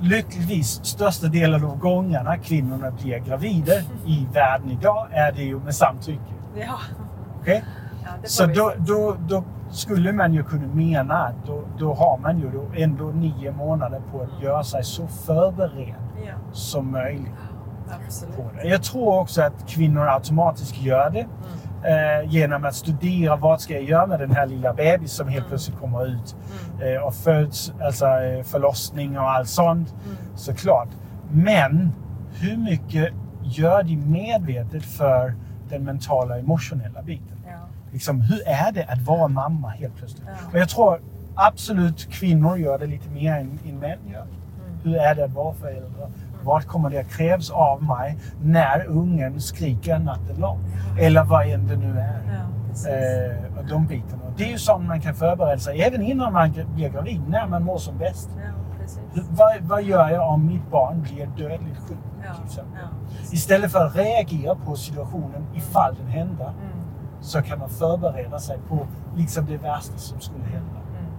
Lyckligtvis största delen av gångerna kvinnorna blir gravida i världen idag är det ju med samtycke.
Ja.
Okej?
Ja,
Så då, då, då skulle man ju kunna mena att då, då har man ju då ändå nio månader på att göra sig så förberedd
Ja,
som möjligt
absolut.
på det. Jag tror också att kvinnor automatiskt gör det
Mm.
eh, genom att studera vad ska jag göra med den här lilla bebis som helt
Mm.
plötsligt kommer ut
Mm.
eh, och föds, alltså eh, förlossning och allt sånt
Mm.
såklart. Men hur mycket gör de medvetet för den mentala emotionella biten?
Ja.
Liksom, hur är det att vara mamma helt plötsligt?
Ja.
Och jag tror absolut kvinnor gör det lite mer än, än män gör.
Mm.
Hur är det att vara förälder? Vad kommer det att krävs av mig när ungen skriker natten lång? Eller vad än det nu är.
Ja.
Eh, och de bitarna. Det är ju sånt man kan förbereda sig även innan man blir gravid, när man mår som bäst.
Ja,
Vad, vad gör jag om mitt barn blir dödligt sjukt?
Ja, ja.
Istället för att reagera på situationen ifall den händer
Mm.
Så kan man förbereda sig på liksom det värsta som skulle hända.
Mm.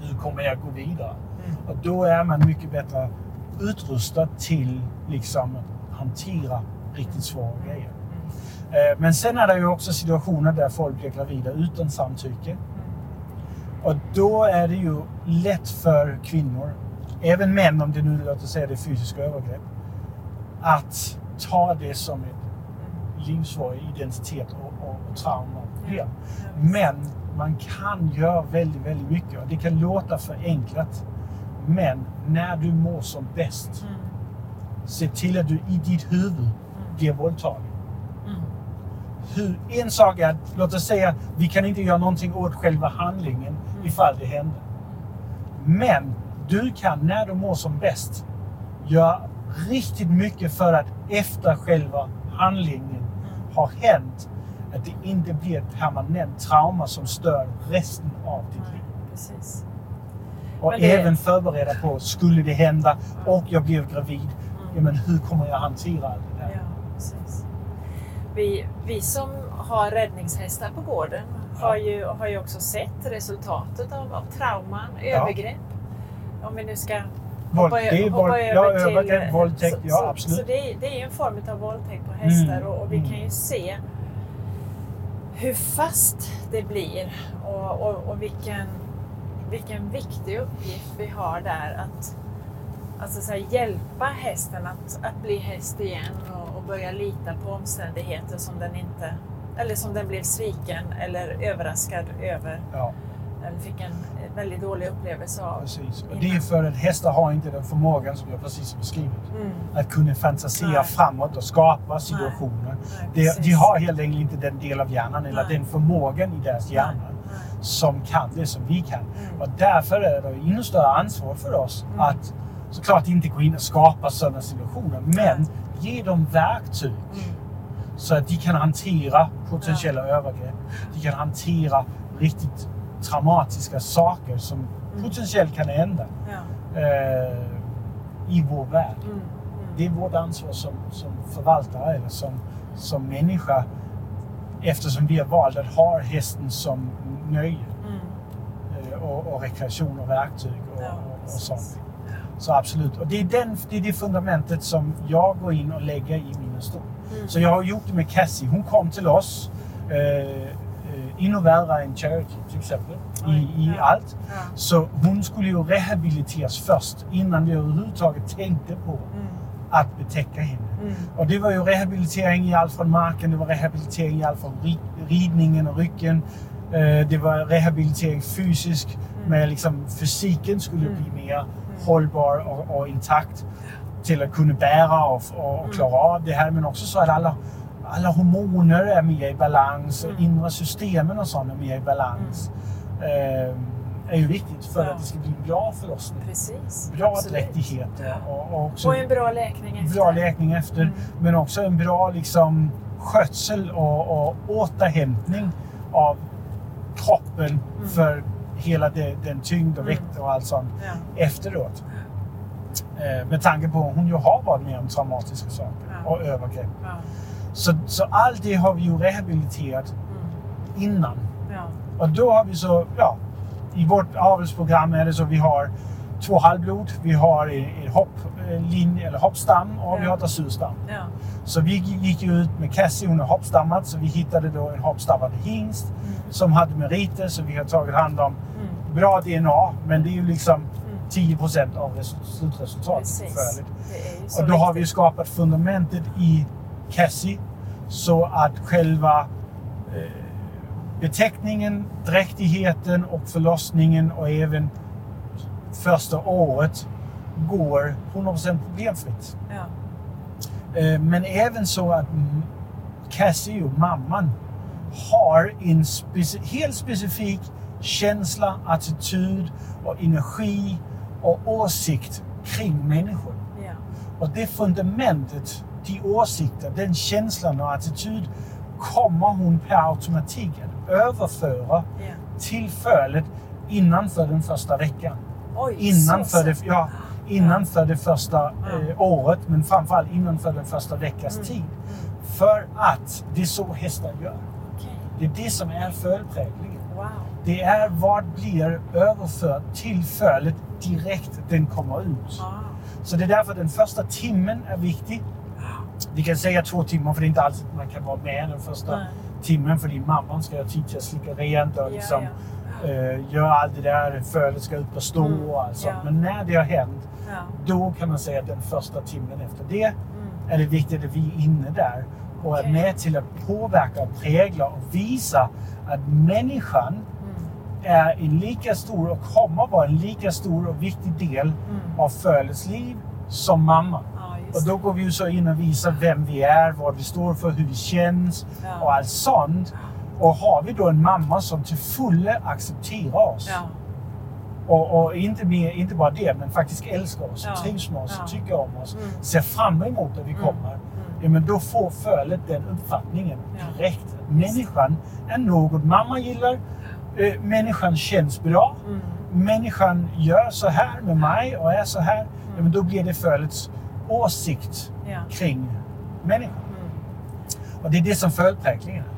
Hur kommer jag gå vidare?
Mm.
Och då är man mycket bättre utrustad till liksom hantera riktigt svåra grejer.
Mm.
Eh, Men sen är det ju också situationer där folk blir gravida utan samtycke.
Mm.
Och då är det ju lätt för kvinnor, även män om det nu låter säga det är fysiska övergrepp, att ta det som ett livsvarig identitet och, och, och trauma. problem. Men man kan göra väldigt, väldigt mycket det kan låta förenklat. Men när du mår som bäst,
Mm.
se till att du i ditt huvud blir våldtagen.
Mm.
Hur, en sak är låt oss säga, vi kan inte göra någonting åt själva handlingen ifall det händer. Men du kan, när du mår som bäst, göra riktigt mycket för att efter själva handlingen har hänt, att det inte blir ett permanent trauma som stör resten av ditt liv.
Precis.
Och
det-
även förbereda på, skulle det hända och jag blev gravid, ja, men hur kommer jag hantera det där?
Ja, precis. Vi, vi som har räddningshästar på gården har, ju, har ju också sett resultatet av, av trauman, övergrepp. Om vi nu ska
Våld,
hoppa,
det ja, övergrepp, våldtäkt,
så,
ja
så,
absolut.
Så det, är- det är ju en form av våldtäkt på hästar
Mm,
och, och vi
mm.
kan ju se hur fast det blir och, och, och vilken, vilken viktig uppgift vi har där att alltså, så här, hjälpa hästen att, att bli häst igen och, och börja lita på omständigheter som den inte eller som den blev sviken eller överraskad över.
Ja.
Eller fick en eh, väldigt dålig upplevelse av.
Precis. Och det är för att hästar har inte den förmågan som jag precis beskrivit.
Mm.
Att kunna fantisera
Nej.
framåt och skapa situationer.
Nej,
De,
precis.
de har helt enkelt inte den del av hjärnan eller
Nej.
den förmågan i deras hjärna
Nej.
som kan det som vi kan.
Mm.
Och därför är det ännu större ansvar för oss
Mm.
att såklart inte gå in och skapa sådana situationer, men ge dem verktyg
Mm.
så att de kan hantera potentiella övergrepp. De kan hantera riktigt traumatiska saker som
Mm.
potentiellt kan hända
Ja.
eh, i vår värld.
Mm. Mm.
Det är vårt ansvar som, som förvaltare eller som, som människa eftersom vi har valt att ha hästen som nöje
Mm.
eh, och, och rekreation och verktyg och,
Ja,
och, och sånt. Så absolut. Och det är, den, det är det fundamentet som jag går in och lägger i min stol.
Mm.
Så jag har gjort det med Cassie. Hon kom till oss eh, ännu värre än Charity till exempel i, i allt.
Ja.
Så hon skulle ju rehabiliteras först innan vi överhuvudtaget tänkte på
Mm.
att betäcka henne.
Mm.
Och det var ju rehabilitering i allt från marken, det var rehabilitering i allt från ri- ridningen och ryggen. Eh, Det var rehabilitering fysisk med liksom fysiken skulle
Mm.
bli mer hållbar och, och intakt till att kunna bära och, och, och klara av det här. Men också så att alla, alla hormoner är mer i balans och
Mm.
inre systemen och sånt är mer i balans. Eh, är ju viktigt för
Ja.
att det ska bli en bra förlossning.
Precis.
Bra
Absolut.
dräktighet och, och också
Och en bra läkning efter.
bra läkning efter.
Mm.
Men också en bra liksom, skötsel och, och återhämtning av kroppen för hela det, den tyngd och
Mm.
vikt och allt sånt
Ja.
efteråt. Eh, med tanke på att hon ju har varit med om traumatiska saker
Ja.
och övergrepp. Så, så allt det har vi ju rehabiliterat
Mm.
innan.
Ja.
Och då har vi så, ja, i vårt avelsprogram är det så vi har två halvblod, vi har en, hopplinje eller hoppstam och vi
Ja.
har dressyrstam.
Ja.
Så vi gick ju ut med Cassie, hon är hoppstammad, så vi hittade då en hoppstammad hingst
Mm.
som hade meriter, så vi har tagit hand om
Mm.
bra DNA, men det är ju liksom
Mm.
10 procent av resu- slutresultatet. Och då har vi skapat fundamentet i Cassie så att själva eh, beteckningen, dräktigheten och förlossningen och även första året går 100% problemfritt.
Ja.
Eh, Men även så att Cassie och mamman har en speci- helt specifik känsla, attityd och energi och åsikt kring människor.
Ja.
Och det fundamentet, de åsikter, den känslan och attityd kommer hon per automatik att överföra
Ja.
till fölet innanför den första veckan.
Oj,
Innanför
så
det,
så.
ja, innanför det första
Ja.
eh, året, men framförallt innanför den första veckas
Mm.
tid.
Mm.
För att det är så hästar gör.
Okej.
Det är det som är fölpräglingen.
Wow.
Det är vad blir överfört till fölet direkt den kommer ut.
Ah.
Så det är därför den första timmen är viktig. Vi kan säga två timmar för det är inte alltid man kan vara med den första
Nej.
timmen för din mamma ska ha tid till att slicka rent och
Ja,
liksom,
ja.
eh, göra allt det där. Fölet ska ut på stå
Mm,
och allt sånt.
ja.
Men när det har hänt,
Ja.
då kan man säga att den första timmen efter det
Mm.
är det viktigt att vi är inne där och är
Okej.
med till att påverka, och prägla och visa att människan
Mm.
är en lika stor och kommer vara en lika stor och viktig del
Mm.
av fölets liv som mamma. Och då går vi så in och visar vem vi är, vad vi står för, hur vi känns
Ja.
och allt sånt. Och har vi då en mamma som till fulle accepterar oss
Ja.
och, och inte, mer, inte bara det, men faktiskt älskar oss,
Ja.
trivs med oss,
Ja.
tycker om oss,
Mm.
ser fram emot att vi
Mm.
kommer.
Mm.
Ja, men då får fölet den uppfattningen direkt. Människan är något mamma gillar. Eh, människan känns bra.
Mm.
Människan gör så här med mig och är så här. Ja, men då blir det fölets åsikt
Ja.
kring människan.
Mm.
Och det är det som fölpräglingen är.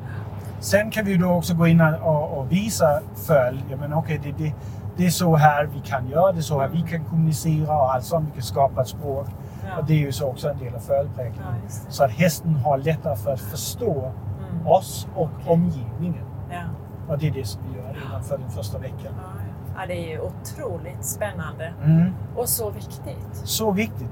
Sen kan vi då också gå in och, och visa föl, ja men okej, det, det, det är så här vi kan göra, det är så här vi kan kommunicera och allt sånt. Vi kan skapa ett språk.
Ja.
Och det är ju så också en del av fölpräglingen.
Ja.
Så att hästen har lättare för att förstå
Mm.
oss och
Okej.
omgivningen.
Ja.
Och det är det som vi gör innanför den första veckan.
Ja, det är ju otroligt spännande
Mm.
och så viktigt.
Så viktigt.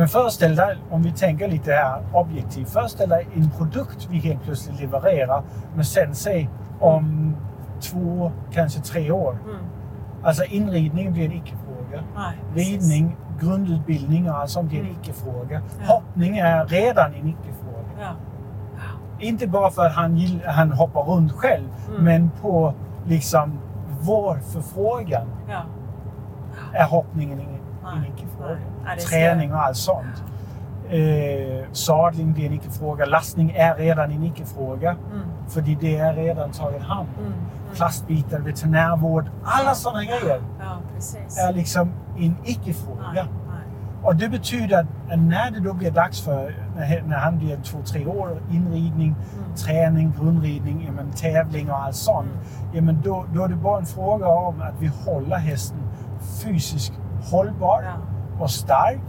Ja.
Men föreställ dig, om vi tänker lite här objektivt, föreställ dig en produkt vi helt plötsligt levererar. Men sen säg om två, kanske tre år.
Mm.
Alltså inridning blir en icke-fråga. Ridning, grundutbildning och allt sånt blir en
Mm.
icke-fråga.
Ja.
Hoppning är redan en icke-fråga.
Ja.
Inte bara för att han, han hoppar runt själv,
Mm.
men på liksom vår förfrågan
Ja.
är hoppningen ingen,
Nej,
en icke-fråga. Träning och allt sånt. Eh, sadling blir en icke-fråga. Lastning är redan en icke-fråga.
Mm.
För det är redan taget hand om.
Mm. Mm.
Plastbitar, veterinärvård, alla sådana grejer
Ja, precis.
är liksom en icke-fråga. Och det betyder att när det då blir dags för, när när han blir två, tre år, inridning,
Mm.
träning, grundridning, ja, men, tävling och allt sånt.
Mm.
Ja, men då, då är det bara en fråga om att vi håller hästen fysiskt hållbar
Ja.
Och stark.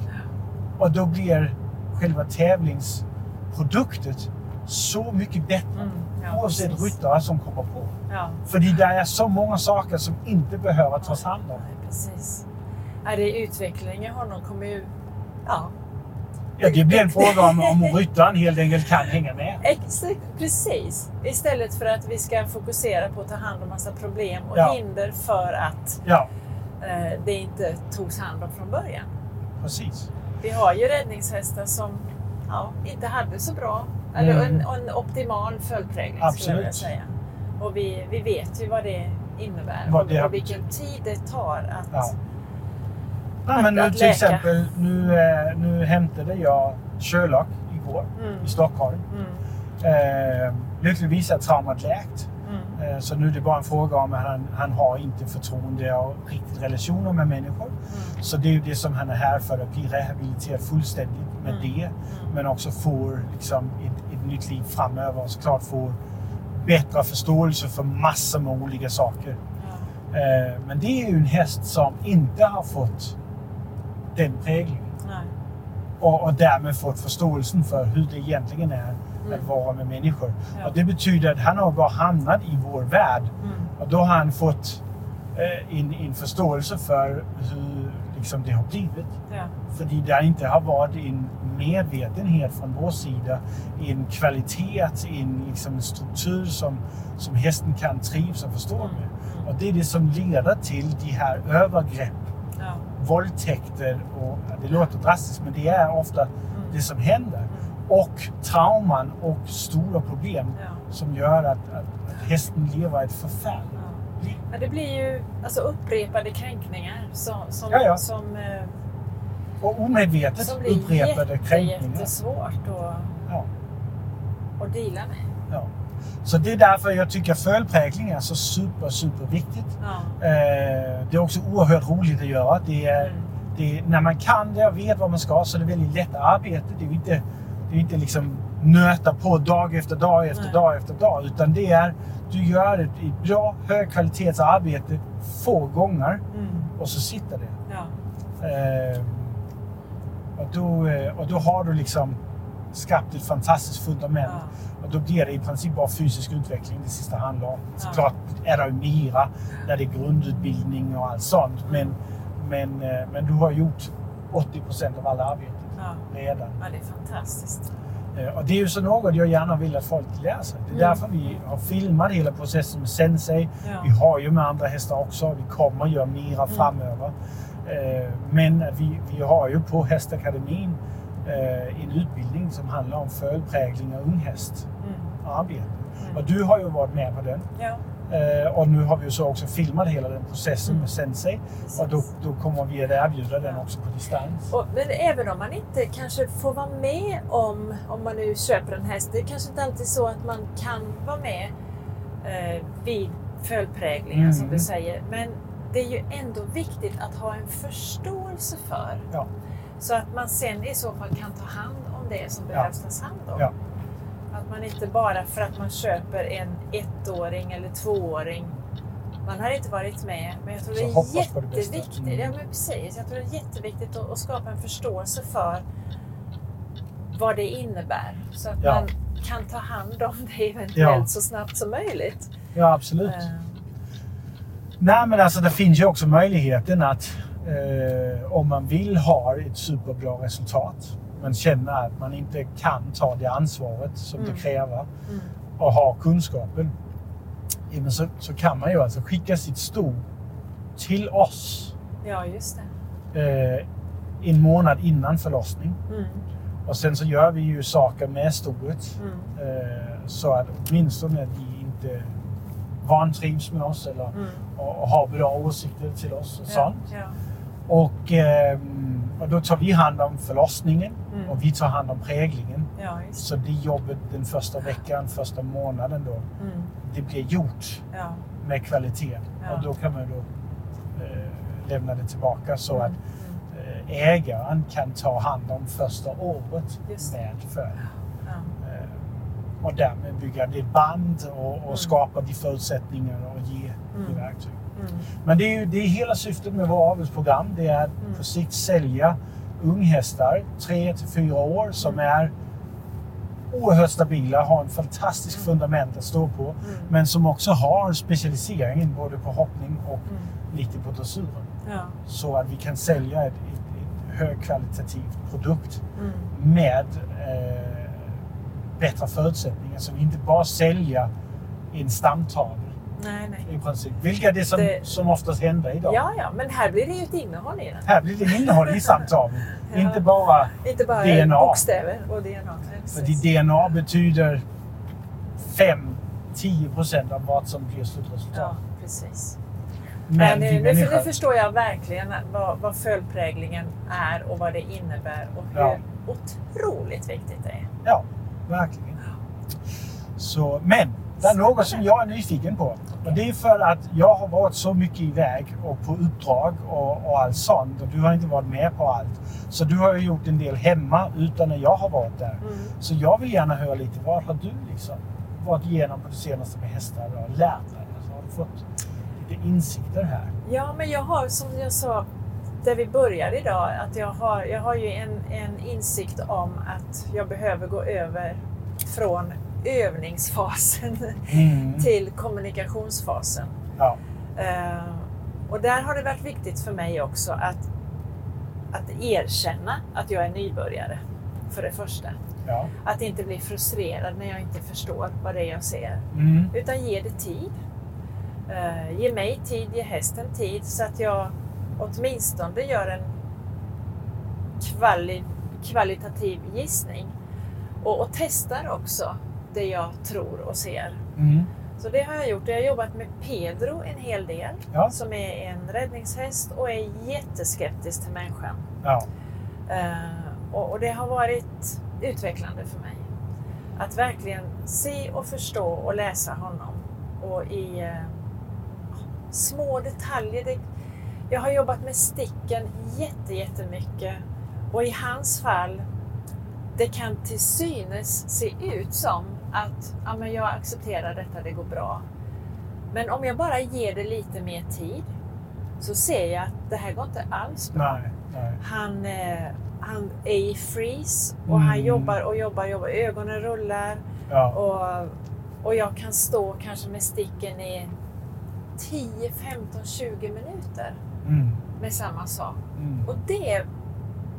Och då blir själva tävlingsproduktet så mycket bättre.
Mm. Ja,
oavsett
precis.
ryttare som kommer på.
Ja.
För det är så många saker som inte behöver tas hand om.
Nej, precis. Ja, det är utvecklingen honom kommer ju... Ja,
Ja, det blir en fråga om, om ryttaren helt enkelt kan hänga med.
ex- precis. Istället för att vi ska fokusera på att ta hand om massa problem och
Ja.
hinder för att eh, det inte togs hand om från början.
Precis.
Vi har ju räddningshästar som ja, inte hade så bra, eller
Mm.
en, en optimal följdprägling skulle jag säga. Och vi, vi vet ju vad det innebär
Vad det
och vilken tid det tar att...
Ja. Ja, men nu
att
till
läka.
exempel, nu, eh, nu hämtade jag Sherlock igår
Mm,
i Stockholm.
mm,
Eh, lyckligtvis är traumat läkt.
Mm,
Eh, så nu är det bara en fråga om att han, han har inte förtroende och riktigt relationer med människor.
mm,
Så det är ju det som han är här för, att bli rehabiliterad fullständigt med
Mm.
det.
mm.
Men också får liksom ett, ett nytt liv framöver och såklart får bättre förståelse för massor med olika saker. Eh, men det är ju en häst som inte har fått den präglingen.
nej.
Och, och därmed fått förståelsen för hur det egentligen är att
Mm.
vara med människor.
Ja.
Och det betyder att han har bara hamnat i vår värld.
Mm,
Och då har han fått eh, en, en förståelse för hur liksom, det har blivit.
ja,
För det inte har varit en medvetenhet från vår sida, en kvalitet, en, liksom, en struktur som, som hästen kan trivas och förstå
Mm.
med.
mm,
Och det är det som leder till de här övergrepp,
ja,
våldtäkter och det låter drastiskt men det är ofta
mm,
det som händer. Och trauman och stora problem
ja,
som gör att, att, att hästen lever ett förfärligt
ja.
liv.
Men det blir ju alltså, upprepade kränkningar som, som,
Ja,
som, eh,
Och omedvetet
som blir
upprepade
jätte,
kränkningar.
jättesvårt att,
Ja.
att deala med.
Ja. Så det är därför jag tycker följdprägling är så super, super viktigt.
Ja.
Eh, det är också oerhört roligt att göra. Det är,
Mm.
det är, när man kan det och vet vad man ska så är det väldigt lätt arbete. Det är ju inte, det är inte liksom nöta på dag efter dag efter
Nej.
dag efter dag. Utan det är, du gör ett, bra högkvalitetsarbete få gånger
Mm.
och så sitter det.
Ja.
Eh, och, då, eh, och då har du liksom skapat ett fantastiskt fundament.
Ja.
Och då blir det i princip bara fysisk utveckling det sista handlar om.
Ja.
Såklart är det ju mera när det är grundutbildning och allt sånt. Men, men, eh, men du har gjort 80 procent av alla arbetet
Ja.
redan.
ja, det är fantastiskt.
Eh, Och det är ju så något jag gärna vill att folk lär sig. Det är
Mm.
därför vi har filmat hela processen med Sensei.
Ja.
Vi har ju med andra hästar också. Vi kommer göra mera
Mm.
framöver. Eh, Men vi, vi har ju på Hästakademin eh, en utbildning som handlar om följdprägling av unghästarbete.
Mm. Mm.
Och du har ju varit med på den.
Ja,
Eh, Och nu har vi ju så också filmat hela den processen
Mm.
med Sensei.
precis.
Och då, då kommer vi att erbjuda den också på distans.
Och, men även om man inte kanske får vara med om, om man nu köper en häst, det är kanske inte alltid så att man kan vara med eh, vid följdpräglingar
Mm.
som du säger. Men det är ju ändå viktigt att ha en förståelse för.
Ja.
Så att man sen i så fall kan ta hand om det som
Ja.
behövs tas hand om.
Ja.
Att man inte bara för att man köper en ettåring eller tvååring man har inte varit med, men jag tror det är
det
jätteviktigt.
Mm.
Ja, men precis. Jag tror det är jätteviktigt att, att skapa en förståelse för vad det innebär. Så att
Ja.
man kan ta hand om det eventuellt
Ja.
så snabbt som möjligt.
Ja, absolut.
Eh,
Nej, men alltså det finns ju också möjligheten att eh, om man vill ha ett superbra resultat men känner att man inte kan ta det ansvaret som
Mm.
det kräver
Mm.
och ha kunskapen. ja, men så, så kan man ju alltså skicka sitt sto till oss
Ja, just det.
eh, en månad innan förlossning.
Mm.
Och sen så gör vi ju saker med stoet
Mm.
eh, så att åtminstone de inte vantrivs med oss eller
Mm.
och, och har bra åsikter till oss och
Ja,
sånt.
ja.
Och, ehm, och då tar vi hand om förlossningen
Mm.
och vi tar hand om präglingen.
ja,
Så det jobbet den första veckan, första månaden då.
Mm.
det blir gjort
Ja.
med kvalitet.
Ja.
Och då kan man då eh, lämna det tillbaka så
Mm.
att eh, ägaren kan ta hand om första året med föl.
Ja.
Eh, och därmed bygga det band och, och
Mm.
skapa de förutsättningar och ge
Mm.
de verktyg.
Mm.
Men det är ju det är hela syftet med våra avelsprogram. Det är att
Mm.
på sikt sälja unghästar, 3 till 4 år, som
Mm.
är oerhört stabila, har en fantastisk
Mm.
fundament att stå på.
Mm.
Men som också har specialiseringen både på hoppning och
Mm.
lite på dressyren.
Ja.
Så att vi kan sälja ett, ett, ett högkvalitativ produkt
Mm.
med eh, bättre förutsättningar. Så vi inte bara säljer en stamtavla
Nej, nej.
i princip. Vilket är det som,
Det-
som oftast händer idag.
Ja, ja, men här blir det ju ett innehåll i den.
Här blir det innehåll i stamtavlan.
Ja.
Inte bara...
Inte bara
DNA.
bokstäver och DNA.
För. DNA betyder 5-10 procent av vad som blir slutresultat.
Ja, precis.
Men vi
nu, nu,
människor...
nu förstår jag verkligen vad, vad följdpräglingen är och vad det innebär och hur
Ja.
otroligt viktigt det är.
Ja, verkligen. Så, men det är något som jag är nyfiken på. Och det är för att jag har varit så mycket iväg och på uppdrag och, och allt sånt. Och du har inte varit med på allt. Så du har ju gjort en del hemma utan när jag har varit där.
Mm.
Så jag vill gärna höra lite. Vad har du liksom varit igenom på det senaste med hästar och lärt dig? Alltså, har du fått lite insikter här?
Ja, men jag har som jag sa där vi började idag, att jag har, jag har ju en, en insikt om att jag behöver gå över från övningsfasen
Mm.
till kommunikationsfasen.
Ja.
Eh, och där har det varit viktigt för mig också att, att erkänna att jag är nybörjare, för det första.
Ja.
Att inte bli frustrerad när jag inte förstår vad det är jag ser.
Mm.
Utan ge det tid. Eh, ge mig tid, ge hästen tid så att jag åtminstone gör en kvali, kvalitativ gissning. Och, och testar också det jag tror och ser.
Mm.
Så det har jag gjort. Jag har jobbat med Pedro en hel del,
Ja.
som är en räddningshäst och är jätteskeptisk till människan.
Ja.
Eh, och, och det har varit utvecklande för mig. Att verkligen se och förstå och läsa honom. Och i eh, små detaljer. Det, jag har jobbat med sticken jätte, jättemycket. Och i hans fall, det kan till synes se ut som att ja, men jag accepterar detta, det går bra. Men om jag bara ger det lite mer tid så ser jag att det här går inte alls bra.
Nej. Nej.
Han, eh, han är i freeze och han
Mm.
jobbar och jobbar, jobbar. Ögonen rullar
Ja.
och, och jag kan stå kanske med sticken i 10, 15, 20 minuter
Mm.
med samma sak.
Mm.
Och, det,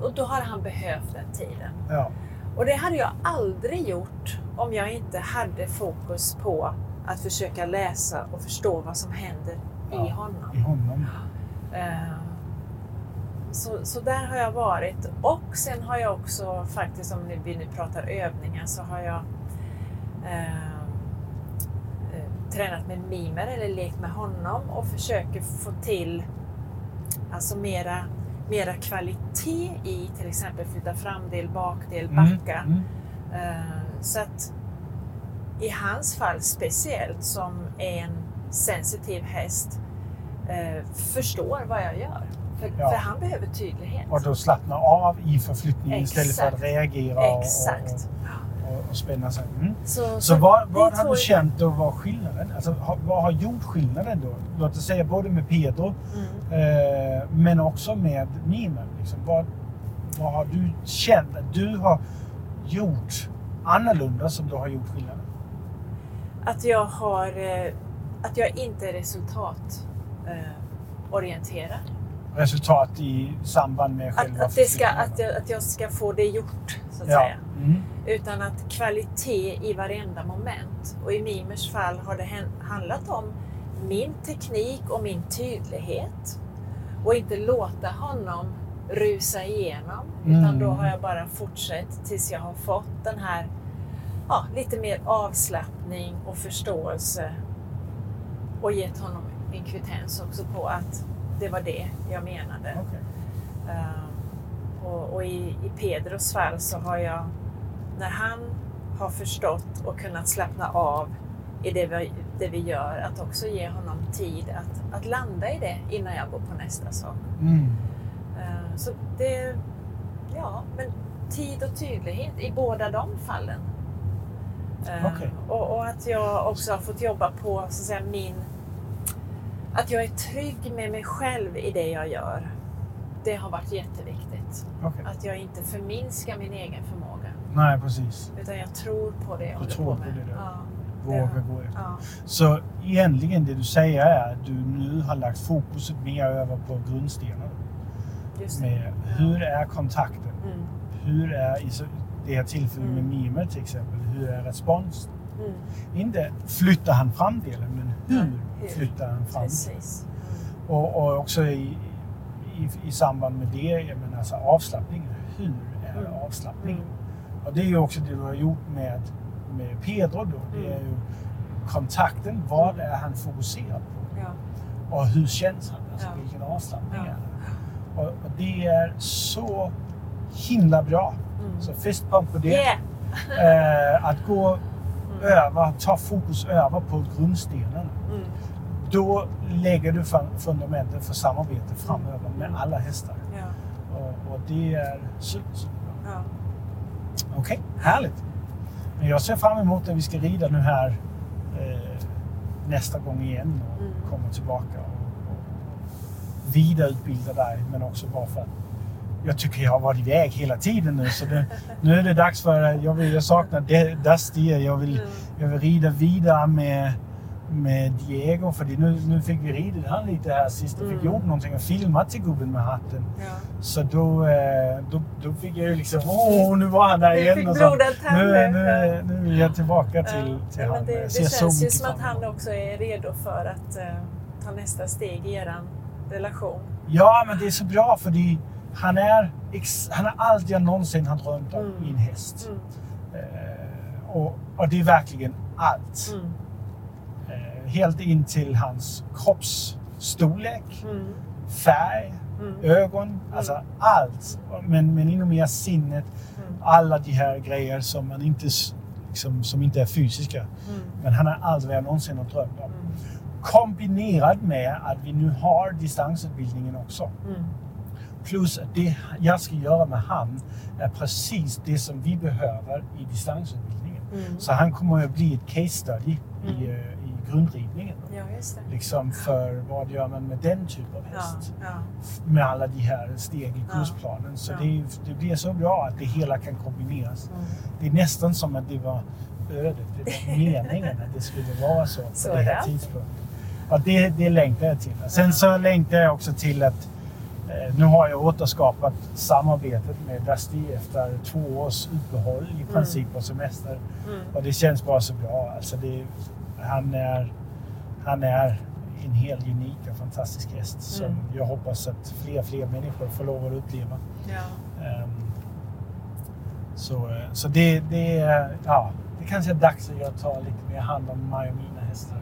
och då har han behövt den tiden.
Ja.
Och det hade jag aldrig gjort om jag inte hade fokus på att försöka läsa och förstå vad som händer
Ja.
i honom.
I honom.
Eh, Så, så där har jag varit. Och sen har jag också faktiskt, om vi nu pratar övningar, så har jag eh, tränat med mimer eller lekt med honom och försöker få till alltså mera, mera kvalitet i till exempel flytta framdel, bakdel, backa.
Mm. Mm.
Eh, Så att i hans fall speciellt som en sensitiv häst eh, förstår vad jag gör. För,
Ja.
för han behöver tydlighet.
Och då slappna av i förflyttningen istället för att
Exakt.
reagera
Exakt.
och, och, och spänna sig. Mm.
Så,
Så vad,
det
vad
är
har du känt då var skillnaden? Alltså, har, vad har gjort skillnaden då? Låt oss säga både med Pedro
Mm.
eh, men också med Mimen. Liksom. Vad, vad har du känt att du har gjort annorlunda som du har gjort skillnaden?
Att jag har eh, att jag inte är resultatorienterad.
Resultat i samband med själva
Att, att, det ska, att, jag, att jag ska få det gjort, så att
ja.
säga.
Mm.
Utan att kvalitet i varenda moment. Och i Mimers fall har det handlat om min teknik och min tydlighet. Och inte låta honom rusa igenom. Mm. Utan då har jag bara fortsatt tills jag har fått den här ja, lite mer avslappning och förståelse. Och gett honom en kvittens också på att det var det jag menade. Okay. Uh, och, och i, i Pedros fall så har jag, när han har förstått och kunnat slappna av i det vi, det vi gör, att också ge honom tid att, att landa i det innan jag går på nästa sak. Mm. Uh, så det, ja, men tid och tydlighet i båda de fallen. Uh, okay. och, och, att jag också har fått jobba på så att säga, min... Att jag är trygg med mig själv i det jag gör. Det har varit jätteviktigt. Okay. Att jag inte förminskar min egen förmåga.
Nej, precis.
Utan jag tror på det jag
du tror på det du ja. vågar gå efter. Ja. Så egentligen det du säger är att du nu har lagt fokuset mer över på grundstenarna. Med hur är kontakten? Mm. Hur är, det här tillfället mm. med mimer till exempel, hur är responsen? Mm. Inte flyttar han fram delen, men hur, hur? flyttar han fram Precis. Och, och också i, i, i samband med det, jag menar alltså avslappningen. Hur är mm. avslappningen? Mm. Och det är ju också det du har gjort med, med Pedro då. Det är mm. ju kontakten. Vad är han fokuserad på? Ja. Och hur känns han? Alltså ja. vilken avslappning ja. är det? Och, och, det är så himla bra. Mm. Så fistpump på det. Yeah. eh, att gå mm. över, ta fokus över på grundstenen. Mm då lägger du fundamentet för samarbete framöver med alla hästar. Ja. Och, och, det är superbra. Ja. Okej, okay, härligt. Men jag ser fram emot att vi ska rida nu här eh, nästa gång igen och mm. komma tillbaka och, och vidareutbilda dig. Men också bara för att jag tycker jag har varit iväg hela tiden nu. Så det, nu är det dags för, jag, vill, jag saknar Dusty, jag vill, mm. jag vill rida vidare med med Diego, för nu, nu fick vi ridit han lite här sist och mm. fick gjort någonting och filmat till gubben med hatten. Ja. Så då, eh, då, då fick jag ju liksom, åh nu var han där igen.
Fick
och
så,
nu, nu, nu är jag tillbaka till, till ja,
han. Det, det känns ju som att han också är redo för att uh, ta nästa steg i er relation.
Ja, men det är så bra för han, är, han är allt jag någonsin har drömt om mm. i en häst. Mm. Uh, och, och det är verkligen allt. Mm helt in till hans kroppsstorlek, mm. färg, mm. ögon, mm. alltså allt. Men, men ännu mer sinnet. Mm. Alla de här grejer som, man inte, liksom, som inte är fysiska. Mm. Men han är allt vad jag någonsin har drömt om. Mm. Kombinerat med att vi nu har distansutbildningen också. Plus att det jag ska göra med han är precis det som vi behöver i distansutbildningen. Så han kommer att bli ett case study i, eh, grundridningen.
Ja.
Liksom för vad gör man med den typen av häst? Ja, ja. Med alla de här steg i kursplanen. Så det, det, blir så bra att det hela kan kombineras. Mm. Det är nästan som att det var ödet, det var meningen att det skulle vara så på så den här tidpunkten. Och det, det längtar jag till. Sen så längtar jag också till att nu har jag återskapat samarbetet med Dusty efter två års uppehåll i mm. princip och semester. Mm. Och det känns bara så bra. Alltså det, han är, han är en helt unik och fantastisk häst mm. som jag hoppas att fler fler människor får lov att uppleva. Ja. Um, så eh, så det, det, ja, det kanske är dags att jag tar lite mer hand om mig och mina hästar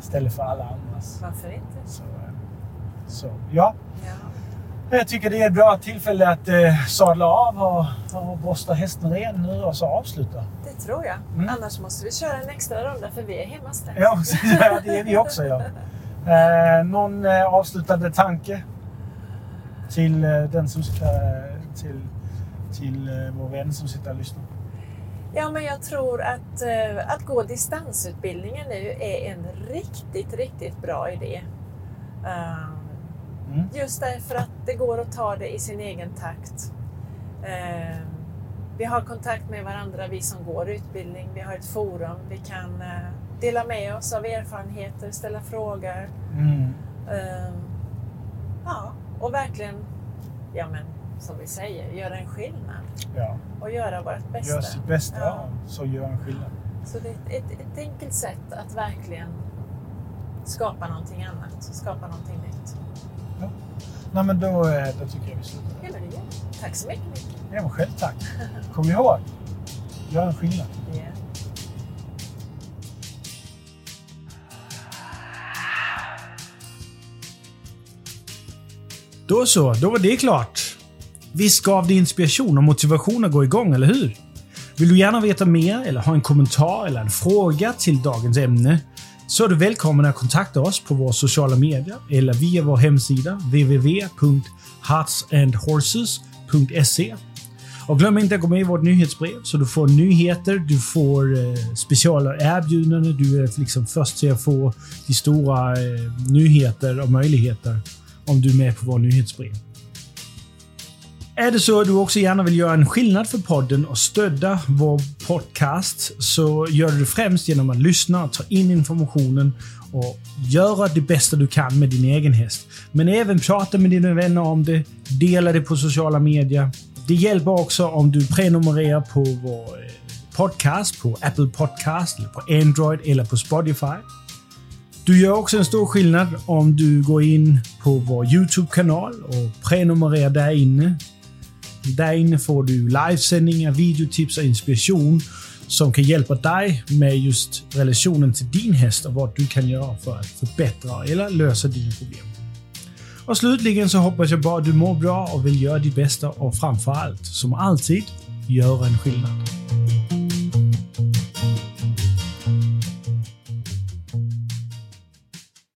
istället för alla andras.
Varför inte?
Så, eh, så ja. ja. Jag tycker det är ett bra tillfälle att eh, sadla av och, och borsta hästen ren nu och så avsluta.
Det tror jag. Mm. Annars måste vi köra en extra runda för vi är hemma strax.
Ja, det är vi också. Ja. Eh, någon eh, avslutande tanke till eh, den som ska, till, till eh, vår vän som sitter och lyssnar?
Ja, men jag tror att, eh, att gå distansutbildningen nu är en riktigt, riktigt bra idé. Uh, Mm. Just därför att det går att ta det i sin egen takt. Eh, vi har kontakt med varandra, vi som går utbildning. Vi har ett forum. Vi kan eh, dela med oss av erfarenheter, ställa frågor. Mm. Eh, ja, och verkligen ja, men, som vi säger, göra en skillnad
Ja.
och göra vårt bästa.
Gör sitt bästa
Ja.
så gör en skillnad.
Så det är ett, ett, ett enkelt sätt att verkligen skapa någonting annat, skapa någonting nytt.
Nej men då, eh, då tycker jag vi slutar.
Ja, men. Tack så mycket.
Ja men själv tack. Kom ihåg, gör en skillnad.
Ja.
Då så, då var det klart. Visst gav det inspiration och motivation att gå igång, eller hur? Vill du gärna veta mer eller ha en kommentar eller en fråga till dagens ämne så är du välkommen att kontakta oss på våra sociala medier eller via vår hemsida www.heartsandhorses.se. Och glöm inte att gå med i vårt nyhetsbrev så du får nyheter, du får eh, erbjudanden, du är liksom först till att få de stora eh, nyheter och möjligheter om du är med på vårt nyhetsbrev. Är det så att du också gärna vill göra en skillnad för podden och stödja vår podcast så gör du det främst genom att lyssna, ta in informationen och göra det bästa du kan med din egen häst. Men även prata med dina vänner om det, dela det på sociala medier. Det hjälper också om du prenumererar på vår eh, podcast på Apple Podcast, eller på Android eller på Spotify. Du gör också en stor skillnad om du går in på vår YouTube-kanal och prenumererar där inne. Där inne får du livesändningar, videotips och inspiration som kan hjälpa dig med just relationen till din häst och vad du kan göra för att förbättra eller lösa dina problem. Och slutligen så hoppas jag bara att du mår bra och vill göra ditt bästa och framför allt, som alltid, göra en skillnad.